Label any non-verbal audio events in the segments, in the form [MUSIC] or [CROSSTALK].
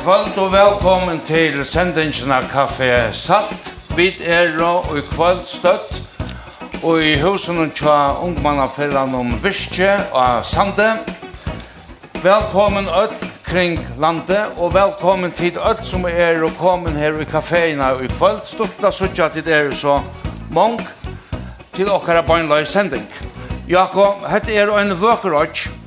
God kvöld og velkommen til sendingen av Kaffe Salt. Vi er og i kvöld støtt og i husen og tja ungmannafellan om Virke og Sande. Velkommen öll kring landet og velkommen til öll som er og kommen her i kaféina i kvöld. Stort da suttja til dere så mong til okkara bøgnløy sending. Jakob, hette er en vøkerøtj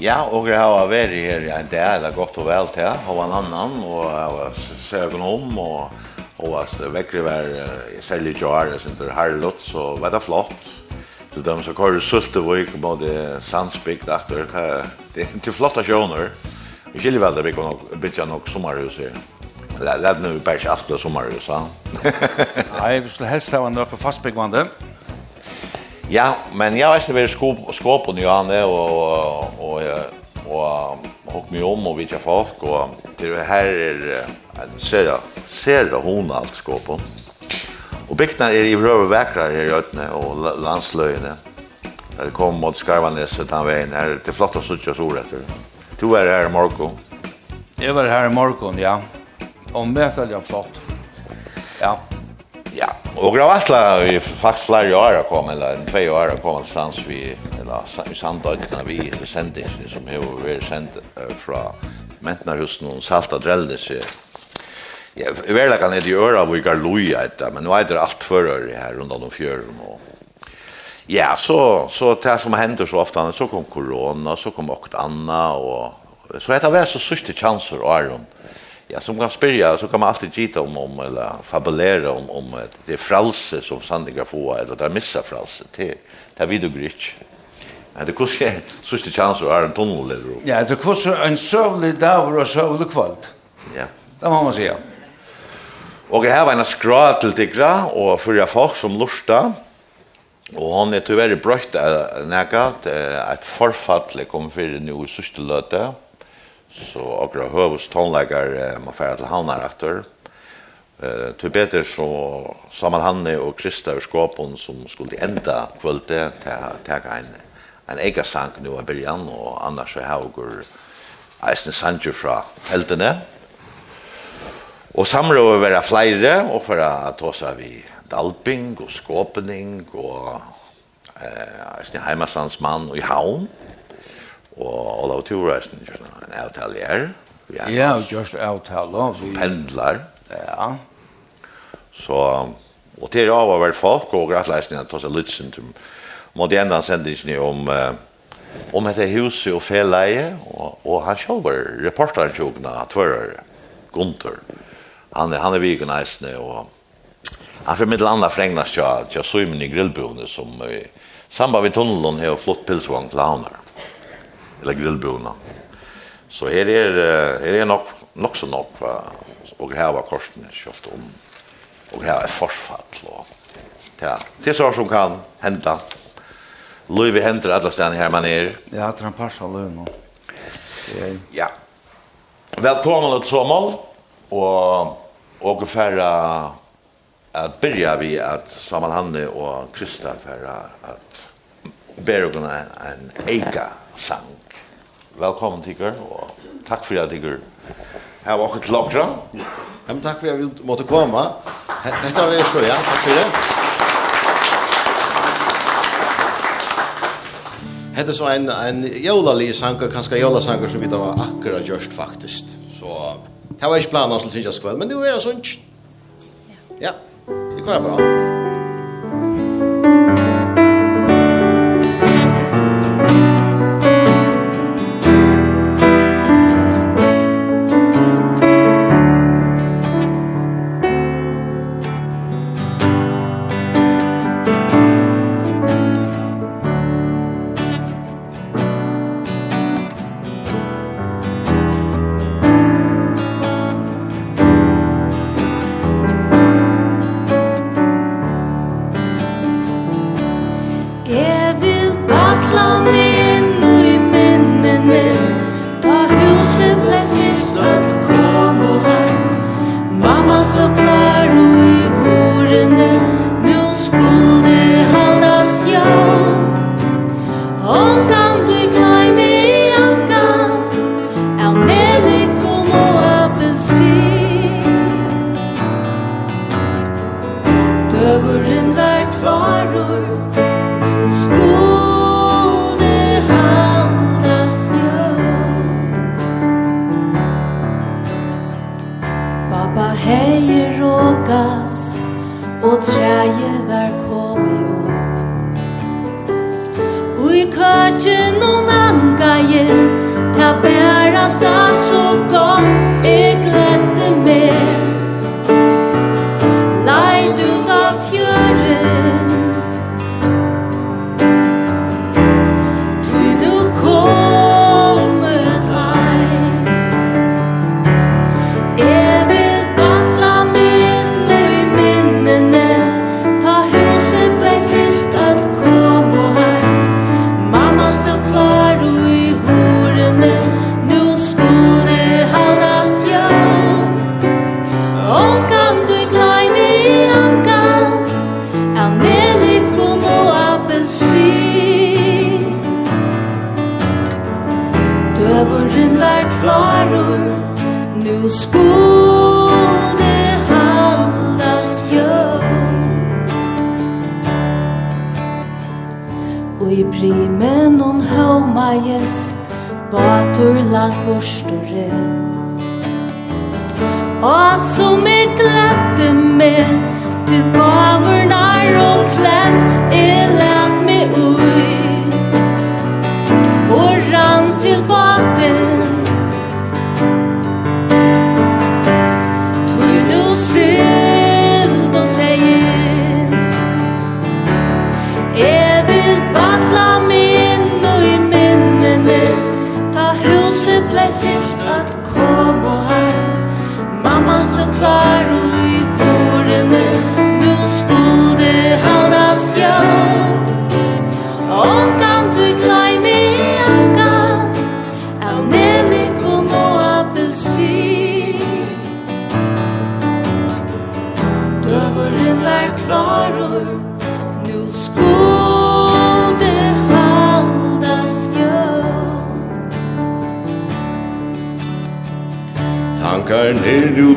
Ja, og jeg har vært her en del, det godt og vel til, og en annan, og jeg var søgen om, og, og jeg vekker var selv i Joar, jeg synes det er herlig, så var det flott. Så de som kører Sultevøk, både Sandsbygd, etter, det, det er flotte sjøner. Vi skiljer vel det, vi kan bytte nok sommerhus her. Lad nu bare ikke alt det sommerhus, ja. [LAUGHS] Nei, vi skulle helst ha noe fastbyggvande. Ja. Ja, men jag vet inte vad skåpen ju han det och och och hopp mig om och vilka folk och det här är en ser ser hon allt skåpen. Och bygden är i röver väckra här i Ötne och landslöjne. Där det kom mot Skarvaneset han vägen här till flotta suttja sorätter. Du var här i morgon. Jag var här i morgon, ja. Och mätade jag flott. Ja. Ja, och det vart la i faktisk flere år kom eller en tvei år har kom stans vi eller i när vi sände det som har vært sendt sände från Mentnarhusen og Salta Dreldes. Ja, väl kan det göra vi går loja men nå är det allt förr här runt om fjøren. och Ja, så så det som händer så ofta så kom corona, så kom okt Anna och så heter det så sista chanser Aron ja, som kan spyrja, så kan man alltid gita om, om eller fabulera om, om det er fralse som sandiga få, eller det er missa fralse, det, det är vidogrytt. Men det kurs är sørste chans att är en tunnel eller Ja, det kurs är en søvlig dag og søvlig kvöld. Ja. Det må man säga. Och här var en skra til Tigra och förra folk som lursta. Och hon är tyvärr brökt näkat, ett förfall kom för nu i sista lötet så akkurat høvus tonleikar må færa til havnar etter. Eh til betur så saman hanne og Krista og Skåpon som skulle enda kvölde ta ta en ein sang nu av Berjan og annars så haugur eisne sanger fra teltene. Og samrøver være flere og for at tosa vi dalping og skåpening og eh eisne heimasandsmann og i havn og Olav Thoresen gjør en avtale her. Ja, just avtale. Som pendlar. Ja. Så, og til av å være folk, og rettleisningen ta seg litt sin til enda sendingen om uh, om dette huset og feleie, og, og han kjøver reporteren sjåkna, tvører, Gunther. Han, han er vigen eisne, og han får formidler andre frengnas til Søymen i grillboende, som i samband med tunnelen har flott pilsvang til havner eller grillbona. Så her er, her er nok, nok så nok og her var korsen kjølt om og her er forsfall og ja, det er så som kan henda Løyvi henter alle stedene her man er Ja, det er en par av løyvi nå Ja Velkommen til Sommel. og og færre at byrja vi at Saman Hanne og Krista færre at berugna en eika sang Velkommen tikkar, og takk for at tikkar her var okkur til Lokra. Ja, men takk for at vi måtte komme. Dette var så, ja. Takk for det. Hette så en, en jólali sanger, kanskje jólasanger som vi da var akkurat gjørst faktisk. Så det var ikke planen som synes jeg skveld, men det var en sånn. Ja, det går bra. Ja.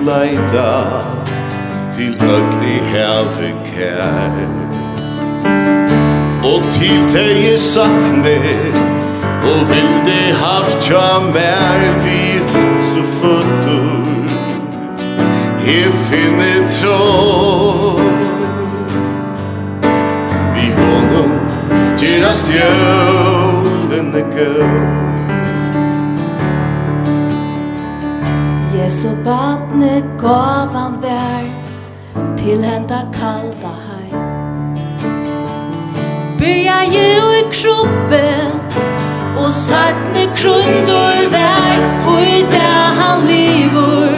leita Til ögri herre kær. Og til teg sakne Og vilde haft tja mer vid så fötter Jeg finne tråd Vi honom Gerast jölene gøy Jesu badne gavan vær Til henda kalda hei Byrja jo i kroppen Og sattne krundor vær Og i det han livor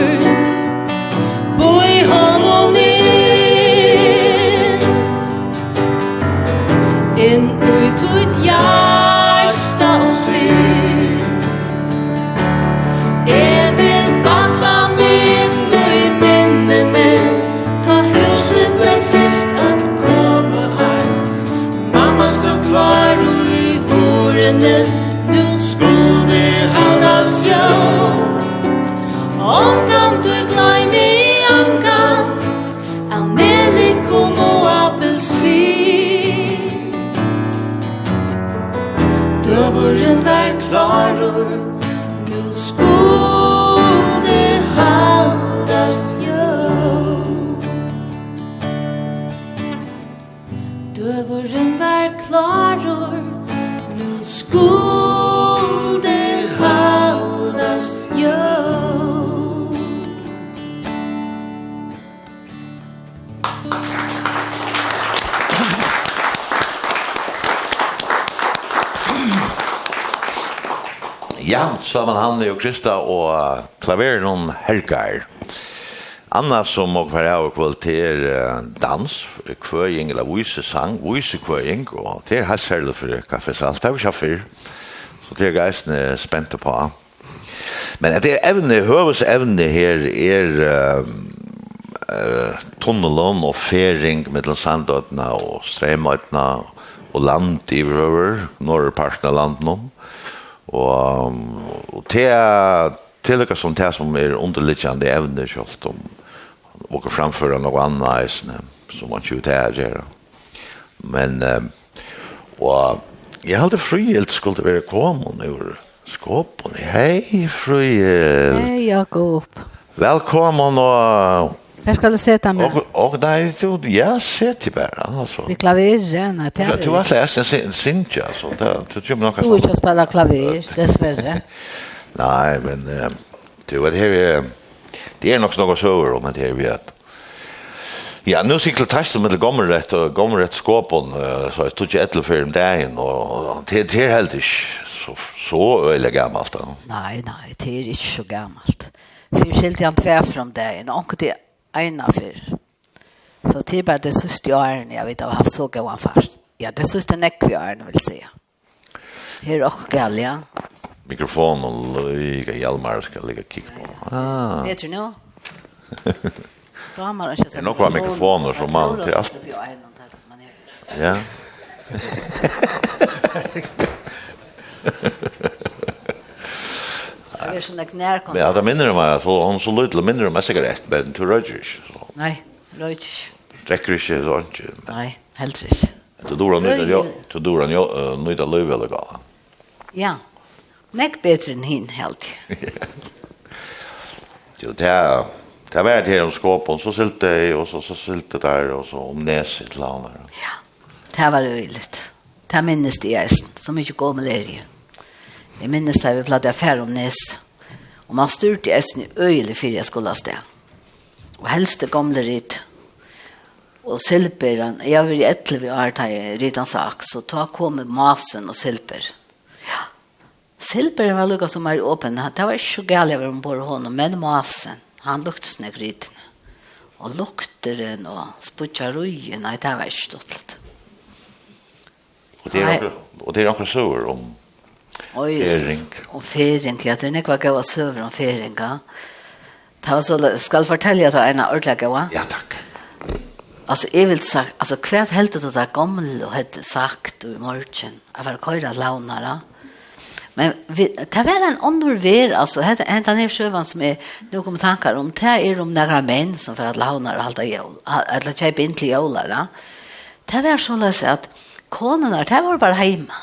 Boi honom inn Inn ut ut ja Saman Hanne og Krista og klaveren om Helgar. Anna som må være av kvalitet dans, kvøying eller vøis kvøying og det er helt særlig for kaffesalt, det er jo ikke fyr, så det er geisene spente på. Men det er evne, høves evne her er uh, uh, tunnelen og fering mellom sandøtene og stremøtene og land i røver, norrparten av landet nå. Og, og til, til lukka som det som er underliggande evne kjølt om og framføre noe annet eisne som man ikke til her. Men um, og jeg hadde frihet skulle være kommet ur skåpen. Hei, frihet! Hei, Jakob! Velkommen og Här ska du sätta mig. Och, och nej, du, jag sätter bara. Alltså. Vi klaverer, nej. Det är... Du har läst en synch, alltså. Du tror nog kan... Du inte spela klaver, dessvärre. [LAUGHS] nej, men... Du, det här är... Det är nog några söver om det här vi att... Ja, nu sikkel testet med gommerrett og gommerrett skåpen, så jeg tog ikke etter før om dagen, og det er helt ikke så, så øyelig gammelt. Nei, nei, det er ikke så gammelt. Fyr skilt jeg han tver fra om dagen, og anker det ena för. Så det är bara det sista åren jag vet att jag har haft så gåan fast. Ja, det sista näck vi åren vill säga. Här och galja. Mikrofon och lika Hjalmar ska ligga kick på. Ah. Vet du nu? Då har man inte... Det är nog bra mikrofoner som man till allt. Ja. [LAUGHS] [LAUGHS] Det är såna knärkon. Ja, det minner mig så hon så lite minner mig cigarett men to Rogers. Så. Nej, Rogers. Dricker inte så inte. Nej, helt rätt. Du drar nu ja, du drar nu nu det löv eller gala. Ja. Näck bättre än hin helt. Jo, det är Det var det om skåpen, så sylte jeg, og så, så sylte der, og så om neset til han Ja, det var øyligt. Det minnes det jeg, som ikke går med det Jeg minnes det vi platt affær om nes. Og man styrte eisen i øyelig før jeg skulle ha sted. Og helst det gamle ritt. Og silper jeg var i etter vi har tatt ritt hans sak, så ta kom masen og silper. Ja, silper var lukket som er åpen. Det var ikke så galt jeg var ombord hånden, men masen, han lukte snakk rittene. Og lukteren og sputjarøyen, nei, det var ikke stått litt. Og det er akkurat, og det er akkurat sår om Fering. Och fering, ja, det är nekva gav at søver om feringa. Ta så, skal fortelle at det er en ordentlig gav? Ja, takk. Alltså jag vill sagt, alltså kvärt helt det där gammel och hade sagt i morgon. Jag var köra launara. Men vi, det väl en annan ver, alltså hade en den här sjövan som är nu kommer tankar om det är om några män som för att launara halta jul. Eller typ inte jular. Det var så läs att konen där, det var bara hemma.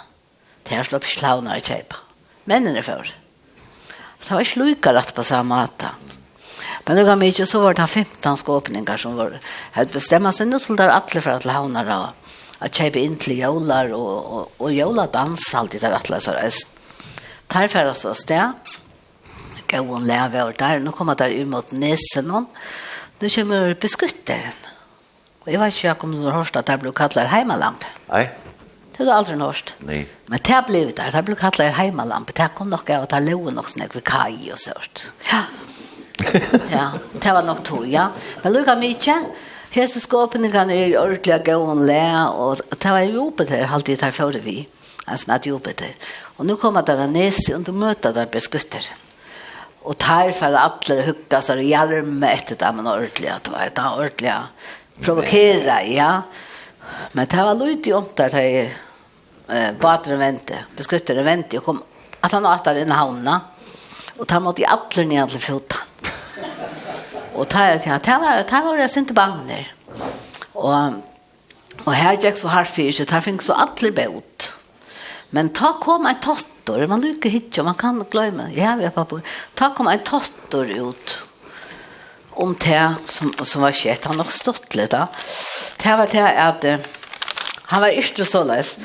Det er slått slavner i kjøpet. Mennene før. Det var ikke lykke rett på samme måte. Men det var mye, så var det 15 skåpninger som var, hadde bestemt seg. Nå skulle det alle for at lavner da, at kjøpe inn til jølar og, og, og jøladans alltid der atle så atleser. Der færre så sted. Gåen leve og der. Nå kommer der ut mot nesen. noen. Nå kommer beskutteren. Og jeg vet ikke om du har hørt at det ble kallet heimalamp. Nei. Det har du aldri norsk. Nej. Men det har blivit där. Det blev kallat heimalamp. Det kom nog av att det låg nog snäck vid kaj och sånt. Ja. [LAUGHS] ja, det var nog to, ja. Men lukka mycket. Hese skåpene kan er ordentlig gå og le, og det var Jupiter alltid der før vi, altså med Jupiter. Og nå kommer der nese, og du møter der beskutter. Og tar for alle hukka seg og hjelme etter dem, en ordentlig, det var et ordentlig provokere, ja. ja. Men det var lite om där det eh båten vänte. Beskyttaren vente och kom att han åter in i havna, Och ta mot i allar ner alla fotan. Och ta jag ta ta var ta var det inte banner. Och och här gick så här fyrt, tar finns så alla bot. Men ta kom en tottor, man lukar hitcha, man kan glömma. Ja, vi pappa. Ta kom en tottor ut om det som, som var skjedd. Han har stått litt da. Det var det at han var ikke så løs.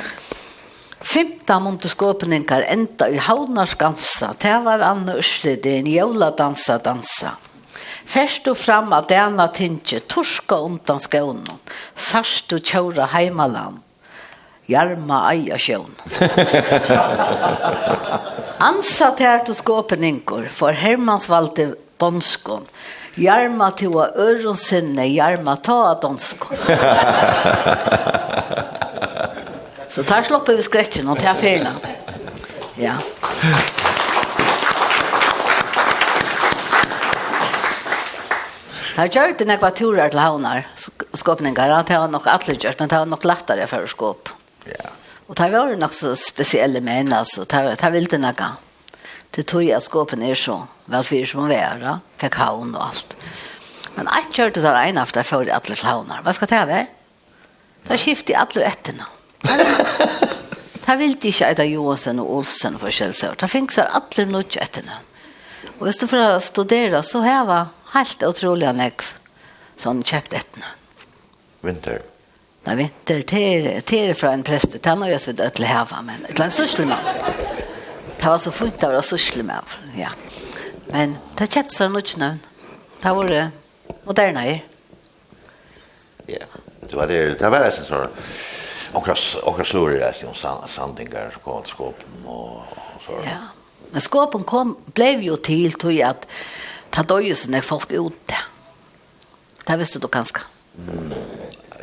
Femta montoskåpninger enda i havnarskansa. Det var Anne Ørsli, det er en jævla dansa Først og fram av denne tinge torska undan skånen. Sarst og kjøra heimaland. Jarma eia sjøen. [LAUGHS] Ansatt her til skåpninger for Hermansvalde Bonskån. Jarma til å öron sinne, jarma ta dansko. [LAUGHS] Så tar slopper vi skräcken og tar fyrna. Ja. Har gjort det nekva turer til havnar, skåpningar, at det var nok atlegjørt, men det var nok lettere for å skåp. Ja. Og det var nok så spesielle menn, altså, det var vildt nekva. Det tog jag skåpen er så. Väl för som vara, fikk havn och allt. Men jag körde där en efter för alla havnar. Vad ska det vara? Så skifte jag alla etterna. [LAUGHS] Ta vill ikke inte att Johansson och Olsen för självsör. Ta finksar alla nåt etterna. Och hvis du får studere, så har jeg helt otroliga näck. Sån köpt etterna. Vinter. Nei, vinter. Det er från en präst. Han har ju så dött läva, men det är en sysslemann. Det var så fint det var så med. Ja. Men det kjøpte seg noe navn. Det var det moderne her. Ja, det var det. Det var det som sånn. Onkra sår reiste om sandingar som kom till skåpen och og så. Ja, men skåpen kom, blev ju till till att ta døyesen när folk ute. Det visste du ganska. Mm.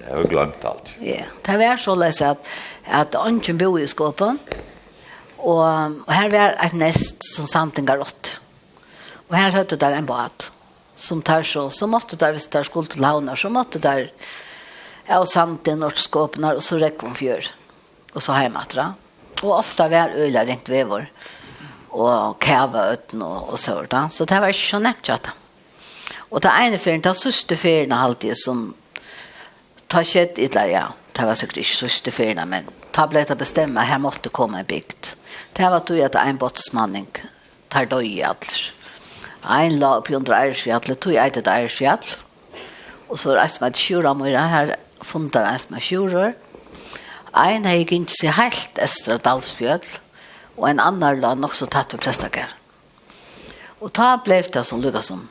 Jeg har glömt allt. Ja, det var så läs att att ungen bo i skåpen, Og, og her var et nest som santen ga rått. Og her hørte der en bad som tar så, så måtte der, hvis der skulle til launa, så måtte der ja, og santen og skåpene, og så rekker hun fjør. Og så hjemme etter. Og ofte var øyla ringt vever, og kæva øten og, og så da. Så det var ikke så nevnt kjatt. Og det ene ferien, det var søste alltid som tar skjedd i det, ja. Det var sikkert ikke søste ferien, men ta ble det bestemme, her måtte komme en bygd. Mm Det var tog at en botsmanning tar døy i atler. Ein la opp under Eirsfjallet, tog jeg et Eirsfjall. Og så reiste meg til Sjura Møyra, her fundar reiste meg Sjura. Ein hei gint seg heilt Estra Dalsfjall, og en annar la nok så tatt for prestakar. Og ta blei det som lukka som,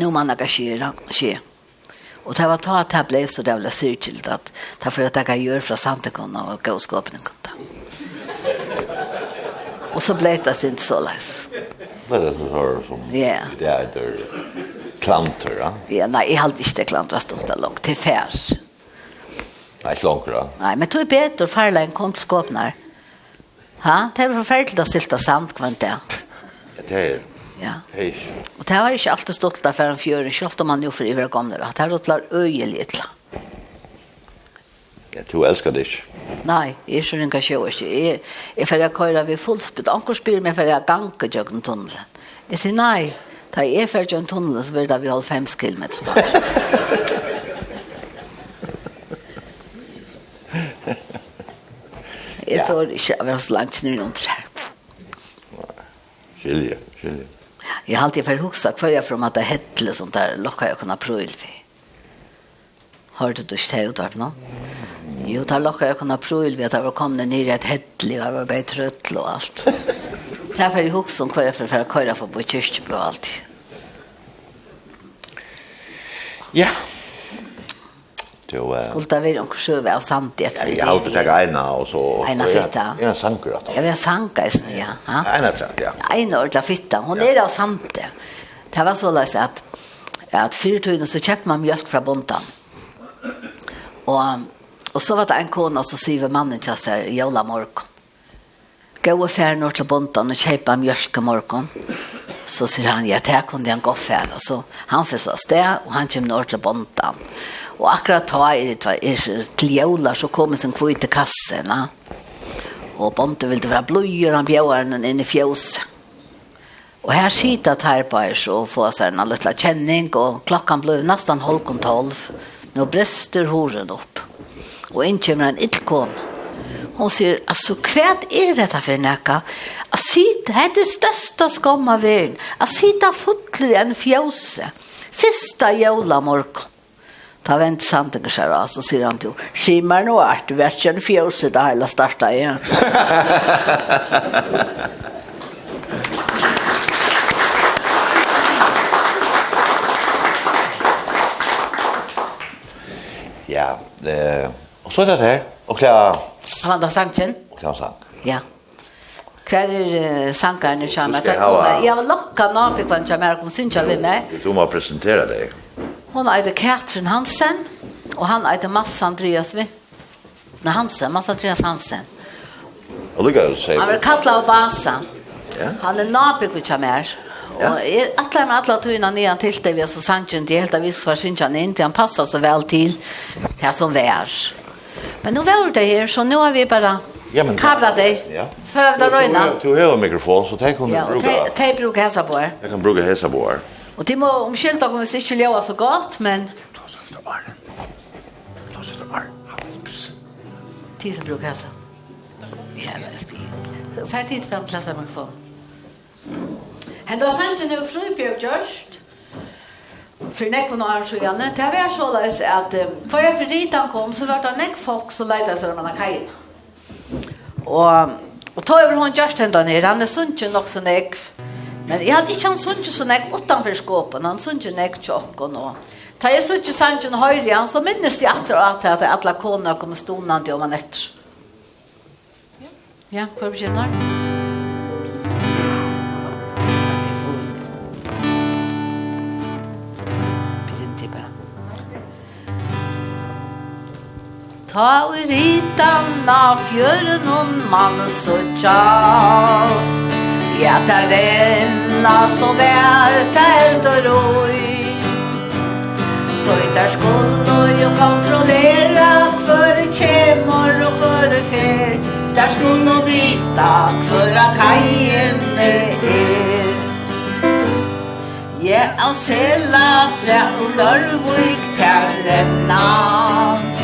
nu man akka skjera, skje. Og det var ta at det blei så det var syrkilt at det var for at jeg gjør fra Santekon og gauskåpen kunta. Og så ble det sin så läs. Men det är så som yeah. det är där klanter, ja? Ja, nei, jeg hadde ikke det klantrat stått där långt, till färs. Nej, långt, ja. Nei, men det är bättre farla än kontoskåpnar. Ha? Det er forferdelig å silta sand, kvant det. Ja, det är Ja. Det Hej. Og det har ikke alltid stått der för en fjøren, selv om man jo for i gamla. Det har rullat öjeligt. Ja. Ja, du elskar det ikke. Nei, jeg er ikke sjø ikke. Jeg, jeg får jeg køyre ved fullspill. Anker spyr meg for jeg ganker jøkken tunnelen. Jeg sier nei, da jeg får jøkken tunnelen, så vil det vi holde fem kilometer snart. Jeg [LAUGHS] tror ikke jeg var så langt ned noen trær. Skilje, skilje. Jeg har alltid for hoksa hver jeg fra at det hette sånt der lokka jeg kunne prøve. Hørte du ikke det uttart nå? Jo, det er lukket jeg kunne prøve ved at jeg var kommet ned i et hettelig, jeg var bare trøttel og alt. Det er for jeg husker om hva jeg for å køre for på bo i kyrkjebø og alt. Ja. Du, uh, Skulle det være noen sjøve av samtidig? Ja, jeg alltid tatt ena og så... Ena fitta? Ja, en sanker. Ja, vi har sanker, ja. ja. Ena tratt, ja. Ena ordentlig fitta. Hun ja. er av samtidig. Det var så løs at, at fyrtøyden så kjøpte man mjölk fra bontan. Och, och så var det en kona som syver mannen till oss i jävla morgon. Gå och färd norr till bontan och köpa mjölk i morgon. Så säger han, ja, det kunde han gå färd. Och så han försas sted, och han kommer norr till bontan. Och akkurat ta i det till jävla så kommer sin kvitt kassen. Ja. Og bontan ville være bløyer, han bjør henne inn i fjåset. Og her sitter her på oss og får seg en liten kjenning, og klokken ble nesten halv og tolv. Nå brester horen opp. Og inn kommer en illkån. Hon sier, altså, hva er dette for noe? Jeg sitter, det er det største skam av verden. Jeg sitter fotler i en fjøse. Fyrsta jævla morgen. Ta vent Santinger seg av, så sier han til henne, «Skimmer nå er du vært en fjøse, det hele startet igjen». [LAUGHS] ja, eh, og så er det her, og klær... Han var da sangen? Og klær sang. Ja. Hver er uh, sangeren i Kjammer? Jeg var lakka nå, fikk han Kjammer, hun synes jeg vil meg. Du må presentere deg. Hun heter Katrin Hansen, og han heter Mads Andreas Vind. Nei, Hansen, Mads Andreas Hansen. Og du kan jo si... Han var kattla av Basa. Ja. Han er nabig ved Kjammer. Ja. Och att med alla tunna ner till det vi så sant ju helt av viss försynskan inte han passar så väl till det som vär. Men nu var det här så nu har vi bara Ja men kabla dig. Ja. För att det röna. Du har en mikrofon så tänk om du brukar. Ja, tänk brukar häsa på. Jag kan bruka häsa på. Och det må omskylta om sig inte leva så gott men Tid som brukar häsa. Ja, det är spil. Färdigt fram till nästa mikrofon. Mm. Henda senten er frupjøp gjørst. För näck var noen så gjerne. Det var så løs at for jeg for dit han kom, så var det näck folk som leide sig med kajen. Och, och ta över hon gjørst henda ner. Han er sunnkjøn nok så. Men jag hade inte han sunnkjøn så nekk utanför skåpen. Han sunnkjøn näck tjock och noe. Ta jeg sunnkjøn sannsjøn höjde han, så minnes de att att att alla alle kommer stonande om han etter. Ja, for bekjenner. Ja. Ta og ritan av fjøren og mann så tjast Ja, ta renna så vær ta eld og roi Tøytar skål og jo kontrollera Kvør kjemor og kvør fer. Där skål vita kvør a kajen er. Ja, av sela tre og lørvik ter renna.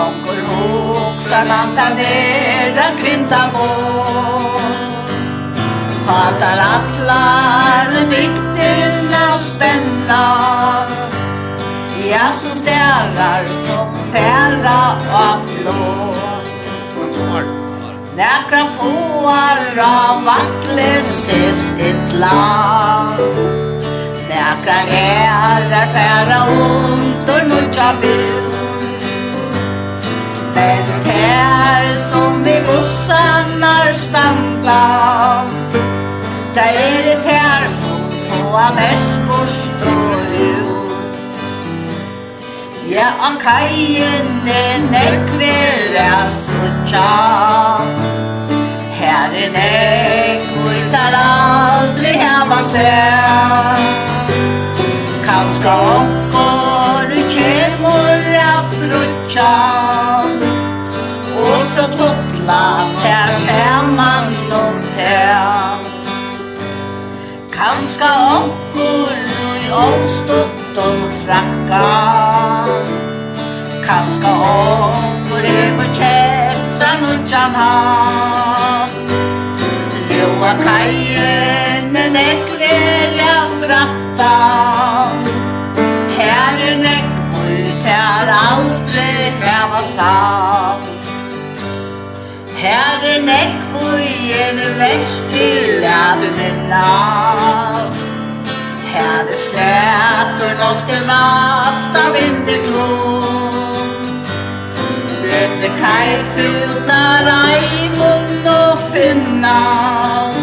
Onkur hoksar manta nera grinta vår Tatar atlar vikterna spännar Ja, som stærar, som færa av flå Näkra fåar av vattles i land. Näkra gärar færa ont och nudja vill Men tær som i bussarna er Där är det tär som får mest bort ut. Ja, om kajen är nekver är Här är nekver där aldrig hemma sen Kanska omkor kemur afrutja tjan Og så tuttla per femman om tjan Kanska onkur i omstått om frakka. Kanska onkur i kjepsan og tjan han Lua kajen en ekvelja frattan aldri vera sam Her er nekk i en vest til at minnas. Her er slætter nok til vast av vinterklom Vet vi kaj reimund og finnas.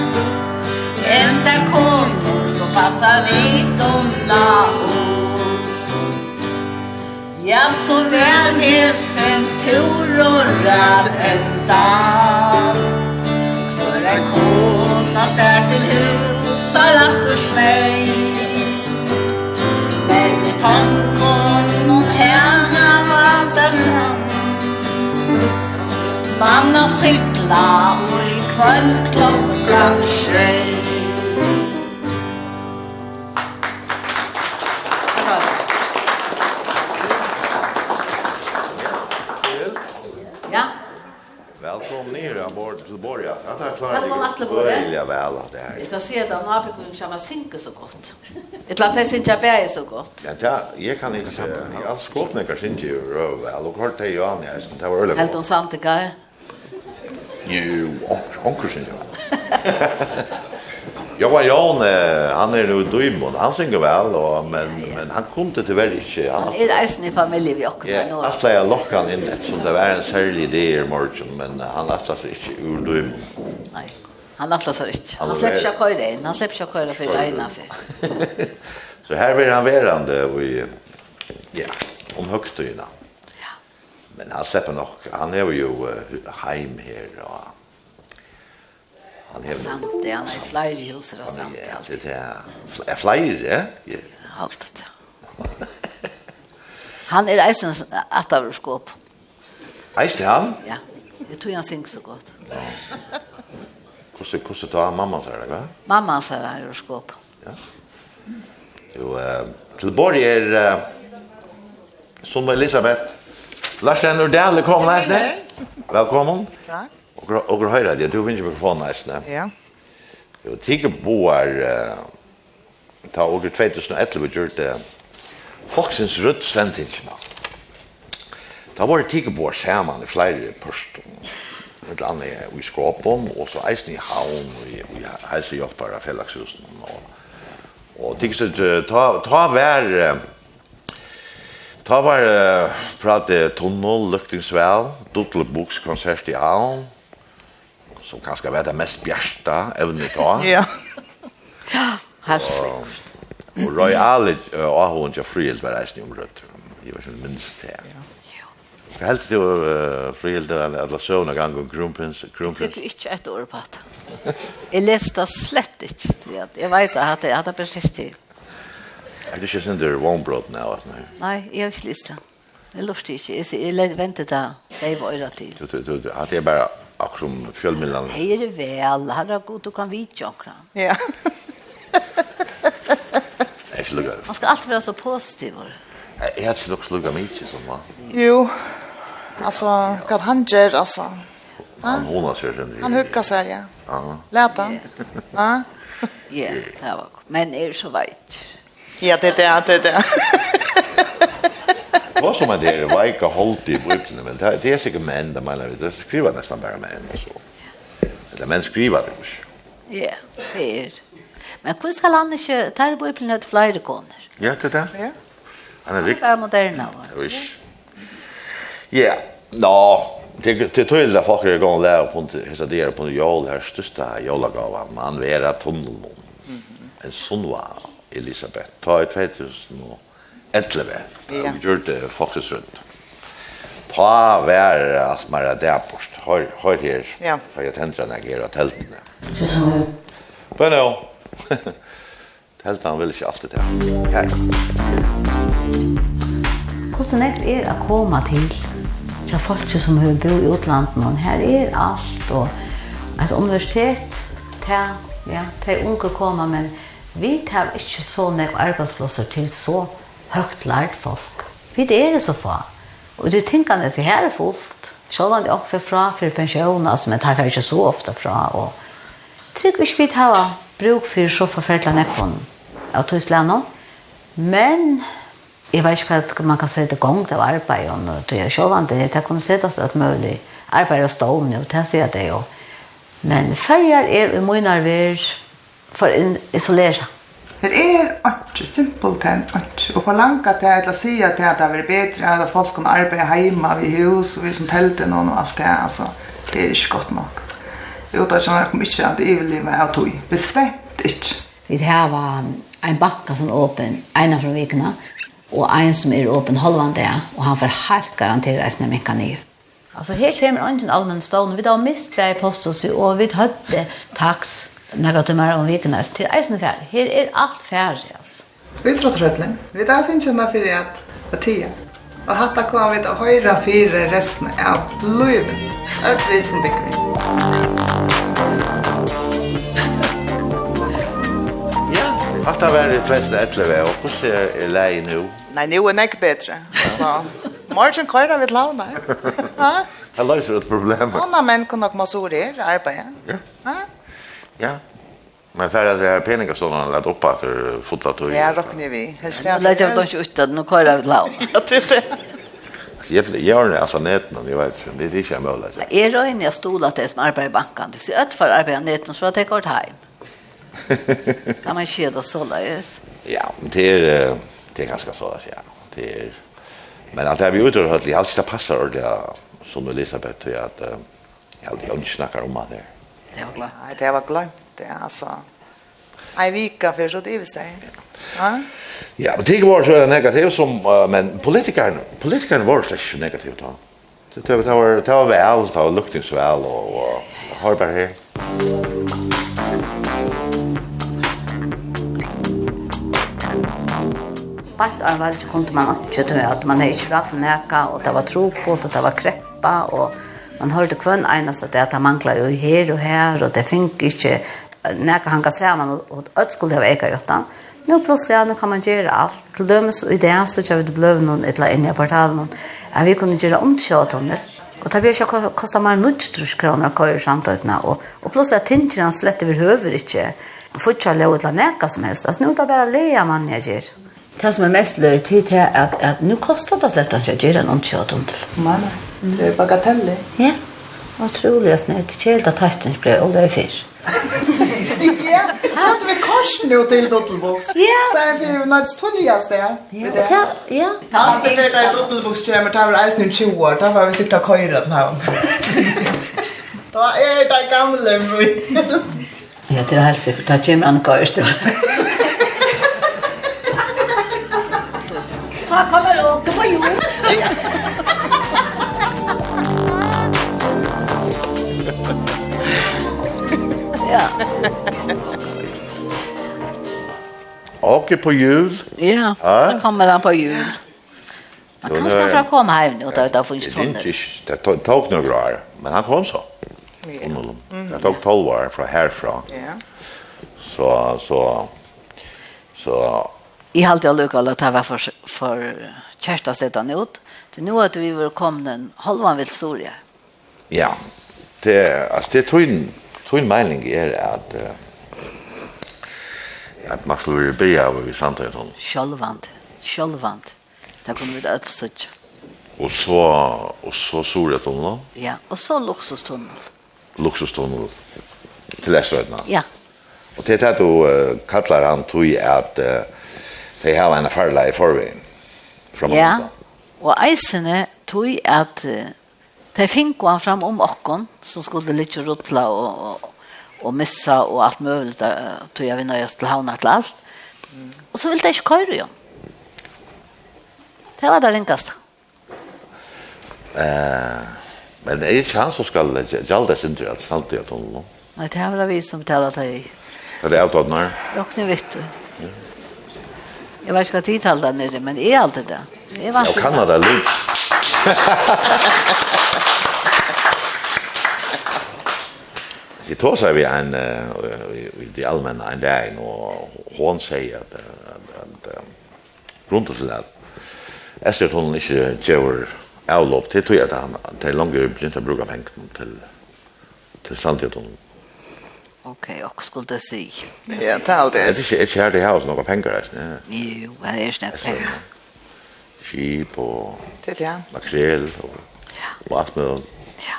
Enda kontor som passar litt og la Ja, så väl hesen tur och rad ända För en kona sär till hus har lagt ur sig Men tankon om henne valsen fram. Man har cykla och i kväll klockan tjej från bord till bord ja. Han tar klar det. Vill jag väl att det här. Jag ska se då när vi kommer att synka så godt. Ett lat det synke bære så godt. Ja, ja, jag kan inte säga. Jag har skott några synka ju väl och har det ju an jag det var öle. Helt sant det går. Jo, onkel synka. [LAUGHS] Johan Jan, han er nu i Dymon, han synger väl och men, men han kom det tyvärr inte Han, han er eisen i familie vi åkken. Ja, han slår jag lokka han in et, som det var en särlig idé i morgon men han lastar sig inte ur Dymon. Nei, han atlas ikke. Han, han slipper ikke å køyre inn, han slipper ikke å køyre for det for. [LAUGHS] Så här blir han verande, i ja, om høgtøyene. Ja. Men han släpper nog han är ju uh, heim här och Han har Sante, han har flere hus og samt. Han Sante alltid. det. Er flere? Ja, alltid. Han er eisen at av skåp. Eisen han? Ja, jeg tror han synger så godt. Hvordan hvordan tar mamma seg det, va? Mamma seg det er skåp. Ja. Jo, til Borg er som Elisabeth Larsen Ordale kom nesten. Velkommen. Takk. Og og høyrer det, du finner mikrofonen nesten. Ja. Jo, tikke boar ta og 2011 gjort det. Foxens rødt sending. Da var det tigge boar sammen i flere post. Et annet i Skåpen, og så eisen i Havn, og i helsehjelper av Fellagshusene. Og, og tigge så, ta, ta vær... Ta var uh, prate tunnel, luktingsvel, dodelbokskonsert i Havn, som kanskje var det mest bjersta evne ta. ja. [GASPS] Hastig. Og Roy Alec og hun ja frihet var reisen om rødt. Jeg var ikke minst her. Ja. Jeg helt til uh, frihet av alle søvn og gang om Grumpens. Jeg tykker ikke et ord på det. Jeg leste slett ikke. Jeg vet at jeg hadde precis til. Er det ikke sånn der vognbrot nå? Nei, jeg har ikke lyst til. Jeg lufte ikke. Jeg ventet da. Det var øyre til. Du, du, du, at jeg bare akkurat som fjällmillan. Hej det vel, han har gått och kan vite omkring. Ja. Jeg er ikke sluggar. Man skal alltid være så positiv. Jeg har ikke sluggat mig inte som va? Jo, alltså vad han gör alltså. Han hånar sig den. Han huckar sig, ja. Ja. Läta. Ja. Ja, det var Men er så veit. Ja, det är det, det är det. Vad som är det, vad jag i brypsen, men det är sikkert män, det menar vi, det skriver nästan bara män och så. Eller män skriver det ikke. Ja, det er. Men hvordan skal han ikke, där er ju et flere koner. Ja, det där. Ja. Han er riktigt. Han er moderna. Ja, nå, det det tror jag folk er är igång där på så det är på jul här største julgavan man vera tunneln. En sån Elisabeth. Ta i fetus nu. 11. Ja. Vi gjorde det faktisk rundt. Ta vær at man er der bort. Hør her. Ja. Har jeg tenkt når jeg gjør av teltene. Men jo. [LAUGHS] Teltene vil ikke alltid det. Her. Hvordan er det å komme til? Det er folk som har bo i utlandet. Her er alt. Og et universitet. Ja, det er unge å komme, men vi tar ikke så nek arbeidsplasser til så høgt lært folk. Vi er det så få. Og det tenkende det her er fullt. Selv om det er oppe fra for pensjoner, som jeg tar ikke så ofte fra. Og trygg ikke vi tar bruk for så forferdelig nekken av Tyskland. Men jeg vet ikke hva man kan si til gang til arbeid. Og det er selv om det er kunne sette oss et mulig arbeid og stående, og det sier det jo. Men ferger er i mye nærvær for å isolere Det er ikke simpelt enn ikke. Og for langt til eller sige til at det er bedre at folk kan arbeide hjemme i hus og vi som telte noen og alt det altså, det er ikke godt nok. Jo, da kjenner jeg ikke at jeg vil leve av tog. Bestemt ikke. Vi har en bakka som er åpen, en av vikene, og en som er åpen halvan det, og han får helt garantere reisende mekka nye. Altså, her kommer ikke en allmenn stående. Vi har mistet det i postet, og vi hadde taks några timmar om vikernas till eisen färd. Här är allt färd alltså. Så vi tror tröttning. Vi där finns ju med för att att tia. Och hatta kom vi att höra fyra resten av livet. Att vi som bygger vi. Ja, att det var det tvärsta ättleve och hur ser det läge nu? Nej, nu är det bättre. Så, morgen kvar vi ett launa. [LAUGHS] Ja? Jag löser ett problem. Anna män kan nog massor er, arbeid. Ja. Ja? Ja. Men för att [LAUGHS] det här penningar så har lagt upp att fotla tog. Ja, rockar vi. Nu lägger jag inte ut att nu kör jag ut lau. Jag vet inte, jag det alltså nätet och jag vet inte, det är inte en möjlighet. Jag är röjning, jag stod att det som arbetar i banken. Du ser ett för att arbeta nätet så att jag går hem. Kan man skeda så lös? Ja, men det är, det är ganska så lös, ja. Det är, men att det här vi utrör, det är alltid det passar ordentligt som Elisabeth, att jag alltid inte snackar om det här. Det var glömt. Nej, det var glömt det alltså. Ei vika för så det är det. Ja. Ja, men det var så negativt som men politikerna politikerna var så negativt då. Det det var det var väl, det var luktings väl och och har bara här. Bant av allt kunde man ikke, tro att man är i svart neka, og det var tropål og det var kreppa och Man hørte kvann einast at det at han mangla jo her og her, og det fink ikke nekka hanga saman, og alt skulle ha eka gjort gjøtta. Nå plutselig, ja, nå kan man gjøre alt. Til dømes i det, så kjøver det bløv noen et eller annet i portalen. Ja, vi kunne gjøre om kjøttunnel. Og det blir ikke kostet mer nødstrus kroner å køre samtøytene. Og, og plutselig er tingene slett over høver ikke. Fortsatt lov til å nekka som helst. Altså, nå er det bare leia man jeg gjør. Det som er mest løy til er at, at nå koster det slett ikke å gjøre en omkjøttunnel. Nei, nei. Mm. Det är bagateller. Ja. Otroligt snett. Kjelt at hästen ble og det är fisk. Ja, så att vi kors nu till Dottelbox. Ja. Så är för något tulligaste. Ja, ja. [LAUGHS] Ja. Fast det är det Dottelbox till med tar ice nu 20 år. Där var vi sitta köra den här. Då är det gamla fri. Ja, det er helt sikkert. Det kommer an kors då. Ta kommer upp [LAUGHS] på jorden. Ja. [LAUGHS] Och på jul. Ja, ja. da kommer han på jul. Man kan ska få komme hjem nu och ta ut av. Det tog några år, men han kom så. Ja. Det tog 12 år från härifrån. Ja. Så, så, så. I halte jag lyckas at det var för, för kärsta sedan ut. Det nå att vi var kommet en halvan vill Soria. Ja, det, alltså det tog in Tøyn meiling er at at man skulle være bia av i samtøyen sånn. Sjølvand, sjølvand. Det kommer vi til ødelsutt. Og så, og så solretunnel? Ja, og så luksustunnel. Luksustunnel til Esrødna? Ja. Og til det du uh, kallar han tog at uh, de har en farla i forveien. Ja, og eisene tog at uh, De fikk han fram om okkon, som skulle litt rutla og, og, og missa og alt mulig, tog jeg vi nøyest til havna til alt. Og så ville de ikke køyre jo. Det var det ringast. Eh, men det er ikke han som skal sin tur alt sant i at hun Nei, det var vi som talar til i. Er det avtalen her? Jokne vitt du. Jeg vet ikke hva tid talar nere, men er alltid det. Jeg kan ha det litt. Det tog sig vi en i det allmänna en dag och hon säger att att runt oss där Efter att hon inte gör avlopp till tog jag att han till långa begynt att bruka pengarna till till sandheten. Ok, og skulle det si Ja, det är allt det. Det är inte här det har några pengar. Jo, det är snabbt penger skip og det ja. makrel og, ja. og alt med. Ja.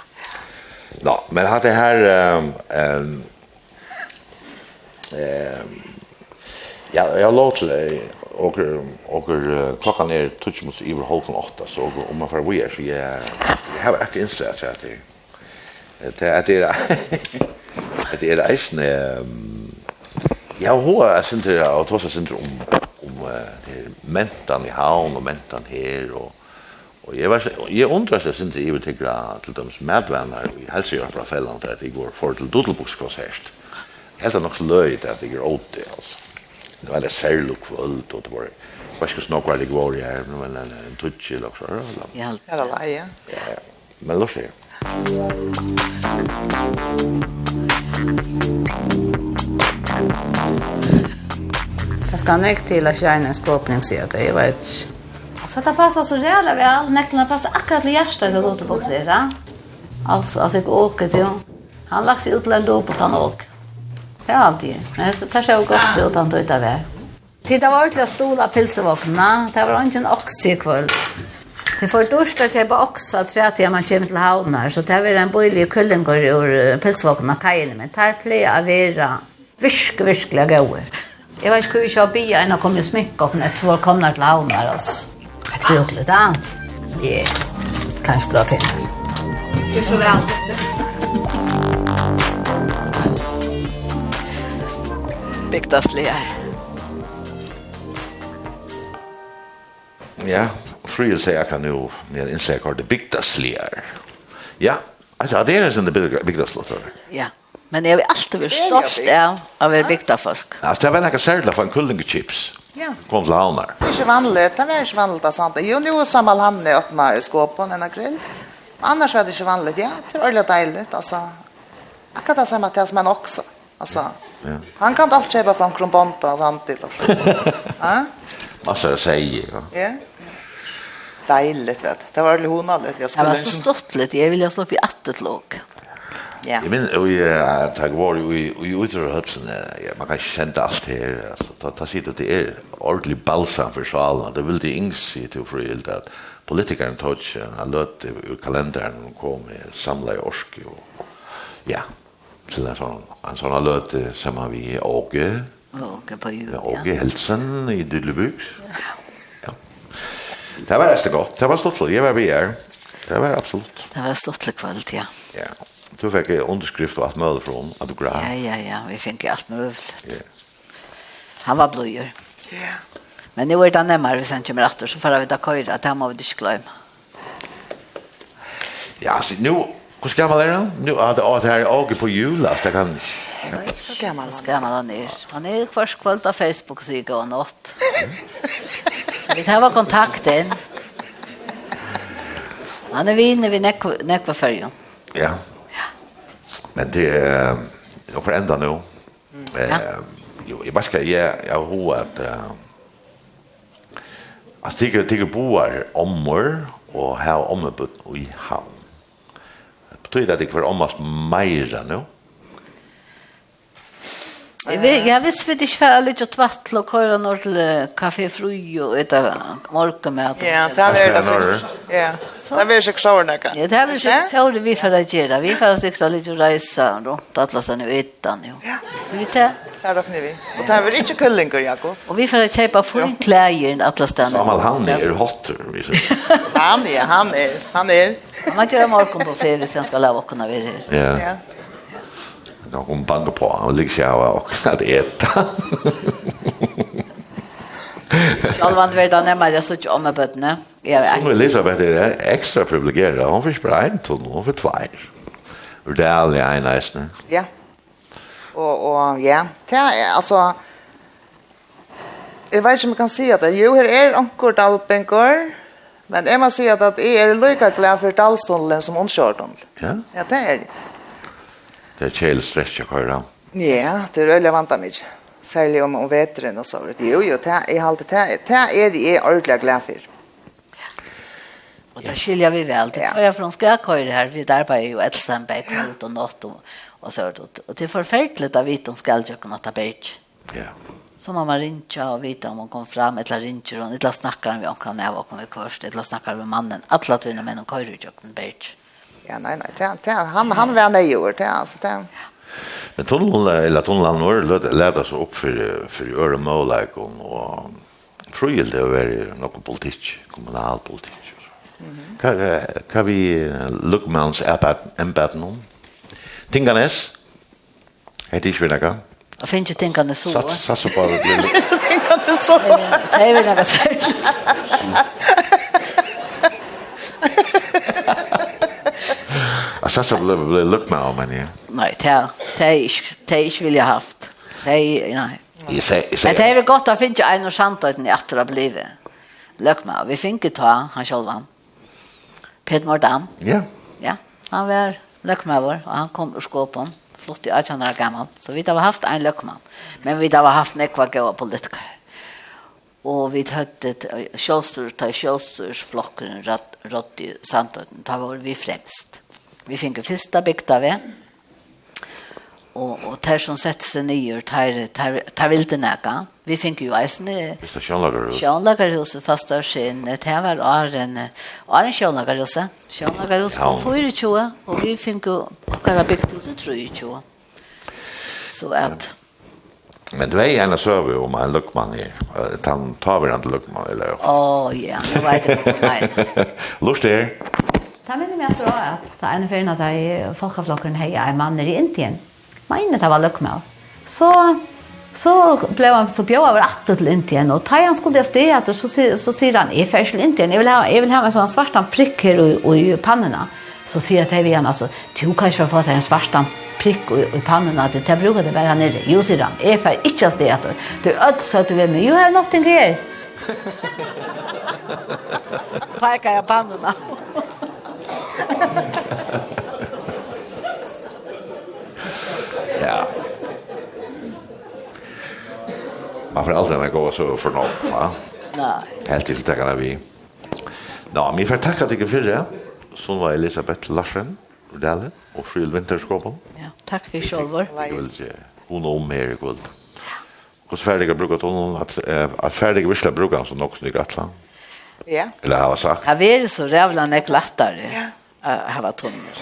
Nå, men hatt det her ehm um, ehm ja, jeg lov til og og klokka nær touch mot i halkan åtta, så om man får wear så jeg har ett inslag så att det [LAUGHS] är det är det är eisen ehm Ja, hoa er sinter, og tosa sinter om, om uh, mentan i havn og mentan her og og jeg var og jeg undrar seg sindri i til til dems medvenner i helsegjør fra fellan til at jeg går for til Dodelbukskonsert helt er nok så løyt at jeg er åt det altså det var det særlig kvöld og det var var ska snakk hva det i här men en touch eller så ja, ja, ja men låt se. Thank you. Det ska näck til att shine en skåpning sier det, jeg vet. ikke. Altså, det passer så jävla vel. Neklene passer akkurat till hjärtat til att boxera. Altså, altså, jeg åker till. Han lagt seg utlendt opp på han åk. Det er alltid. Men så tar seg jag gott ut han tog ut av. Tid var å stola pilsevåkna. Det var ikke en ox i kväll. Det får dörsta att köpa oxa tror jag att man kommer till havnar. Så det var en bojlig kullen går ur pilsevåkna kajen. Men tar play av era. Virsk, virkliga gåer. Jeg vet ikke hvor vi skal bli, enn å komme og smykke opp når jeg kommer til havner, altså. Jeg tror ikke litt annet. Ja, kanskje bra penger. Du får vel sette. Bygdaslig her. Ja, fri å si jeg kan jo, men jeg innser jeg har det bygdaslig. Ja, altså, det er en sånn bygdaslig her. Ja. Men jeg vil alltid være stolt av å være byggt av folk. Alltså det var något särskilt för en kullingechips. Ja. Kom till havnar. Det är inte vanligt. Det är inte vanligt att sant. Jo, nu har Samal Hanne öppnat i skåpen en grill. Annars var det inte vanligt. Ja, det är väldigt dejligt. Alltså, akkurat det samma till oss män också. Alltså, ja. han kan inte alltid köpa från Kronbonta samtidigt. ja. Massa jag säger. Ja. ja dejligt vet. Det var lite honarligt. Jag skulle Det var så stort litt. Jag vill jag slå i attet låg. Ja. Jag minns och jag tag var ju ju utrör hudson. Ja, man kan känna allt här alltså ta ta sig det är ordentlig balsam för salen. Det vill det ings se till för helt att politikern touch han låt ur kalendern och kom med samla i orsk och ja. till en sån en sån låt som har vi åge. åke på ju. Åge Helsen i Dyllebuks. Ja. Det var resten gott. Det var stort. Jag var vi är. Det var absolut. Det var stort kvalitet, ja. Ja. Du fick en underskrift och allt möjligt från autograf. Ja, ja, ja. Vi fikk alt mulig. Ja. Han var blöjor. Ja. Yeah. Men nu er det närmare hvis han kommer etter, så får vi ta köra. Det må vi ikke glemme. Ja, alltså nu... Hur gammal är han? Nu är det att här åker på jul. Alltså, det kan... Jag vet inte hur gammal han är. gammal han er Han är först kväll av Facebook så gick han åt. Vi tar var kontakten. Han er vinner vid Nekva Färjan. Ja. Yeah. Men det är jag förändrar nu. Eh jo, jag bara ska jag jag ho att Jag tycker tycker boar ommor och här ommor i hamn. Det betyder att det för ommast meira nu. Mm vet, jag visst för det svär lite tvattel og køyre når til till Café Fruy och ett med Ja, det är det så. Ja. Det blir så kvar. Ja, det blir så så det vi för att göra. Vi för att cykla lite och resa runt utan jo. Du vet det? Här då ni vi. Og det här blir ikke kullingar Jakob. Og vi för att köpa full kläder alla ställen. Samal han är hot vi så. Han er. han er. han är. Man gör morgon på fel sen ska lava kunna her. Ja. Ja när hon bankar på och liksom jag var och att äta. Jag vant väl då när man så om med bötterna. Jag vet. Hon Elisabeth är extra privilegierad. Hon får bara en ton, hon får två. Och det är aldrig en nästan. Ja. Och, och ja, det är alltså... Jag vet inte om jag kan säga det. Jo, här är ankor dalpenkor. Men jag måste säga att jag är lika glad för dalstunden som ondskjorten. Ja. Ja, det är det. Det er kjell stress å køre. Ja, det er øyelig vant av meg. Særlig om, om veteren og så. Jo, jo, det er alltid det. Det er jeg ordentlig glad for. Og da skiljer vi vel. Det er fra skal Skakøyre her. Vi der bare jo Elsenberg for ut og nått og, og så. Og det er forferdelig å vite om skal jeg kunne ta Taberg. Ja. Så må man rinja og vite om hon kom fram, etla rinja hon, etla snakkar vi omkran av og kom vi kvørst, etla snakkar vi mannen, atla tunne menn og køyru i jøkken berg. Ja, nei, nei, Det, det, han, han var nio år. Det, [LAUGHS] altså, det. Men tunneln, eller tunneln var lätta sig upp för, för öremålägen och fröjel det var någon politik, kommunal politik. Kan kan vi Lukmans embedden om? Tinganes? Hette ich wieder, Jag finns ju tänkande så. Satsa på det. Tänkande så. Nej, vi kan inte Alltså så blev blev look med om men. Nej, det det det jag vill jag haft. Det nej. Jag säger Men det är väl gott att finna en och sant att ni åter har blivit. Look med. Vi fick inte ta han själv. Peter Mordam. Ja. Ja. Han var look med och han kom ur skåpen. Flott i 18 år gammal. Så vi har haft en look. Men vi har haft nekva gåa politiker. Og vi høtte Kjølsturs, ta Kjølsturs flokken i samtøyden, Da var vi fremst. Vi fick första bygda vi. Og, og där som sette seg nye, tar tar tar vill det näka. Vi fikk jo isen. Visst det Schönlagerhuset. Schönlagerhuset fasta skinn. Det här var Arren Arren Schönlagerhuset. Schönlagerhuset kom för i tjoa och vi fikk jo akkurat bygd ut tror ju tjoa. Så at... Men du är gärna söver om en luckman är. Han tar vi en luckman eller? Å, ja. Nå vet jeg inte. Lust det Det minner meg etter også at det ene ferien at jeg folkeflokken hei er mann i Indien. Man inne det var løkmel. Så, så ble han så bjød over atter til Indien, og da han skulle jeg sted etter, så, så sier han, jeg fer til Indien, jeg vil ha, jeg vil ha en sånn svartan prikk her i, i pannene. Så sier jeg til henne, altså, du kan ikke få til en svartan prikk i, i pannene, at jeg bruker det bare nere. Jo, sier han, jeg fer ikke sted etter. Du ødde du ved meg, you have nothing here. Pekar jeg pannene ja. Man får aldrig gå så för något, va? Nej. Helt till tackarna vi. Nå, vi får tacka dig för det. Så var Elisabeth Larsen, Rodale, og Fryl Vinterskåpen. Ja, tack för själva. Hon och om här i kväll. Hur färdiga brukar hon att, att färdiga vissla brukar hon som också i Gratland? Ja. Eller har sagt. Ja, vi är så rævla nek klattare. Ja hava tunnel.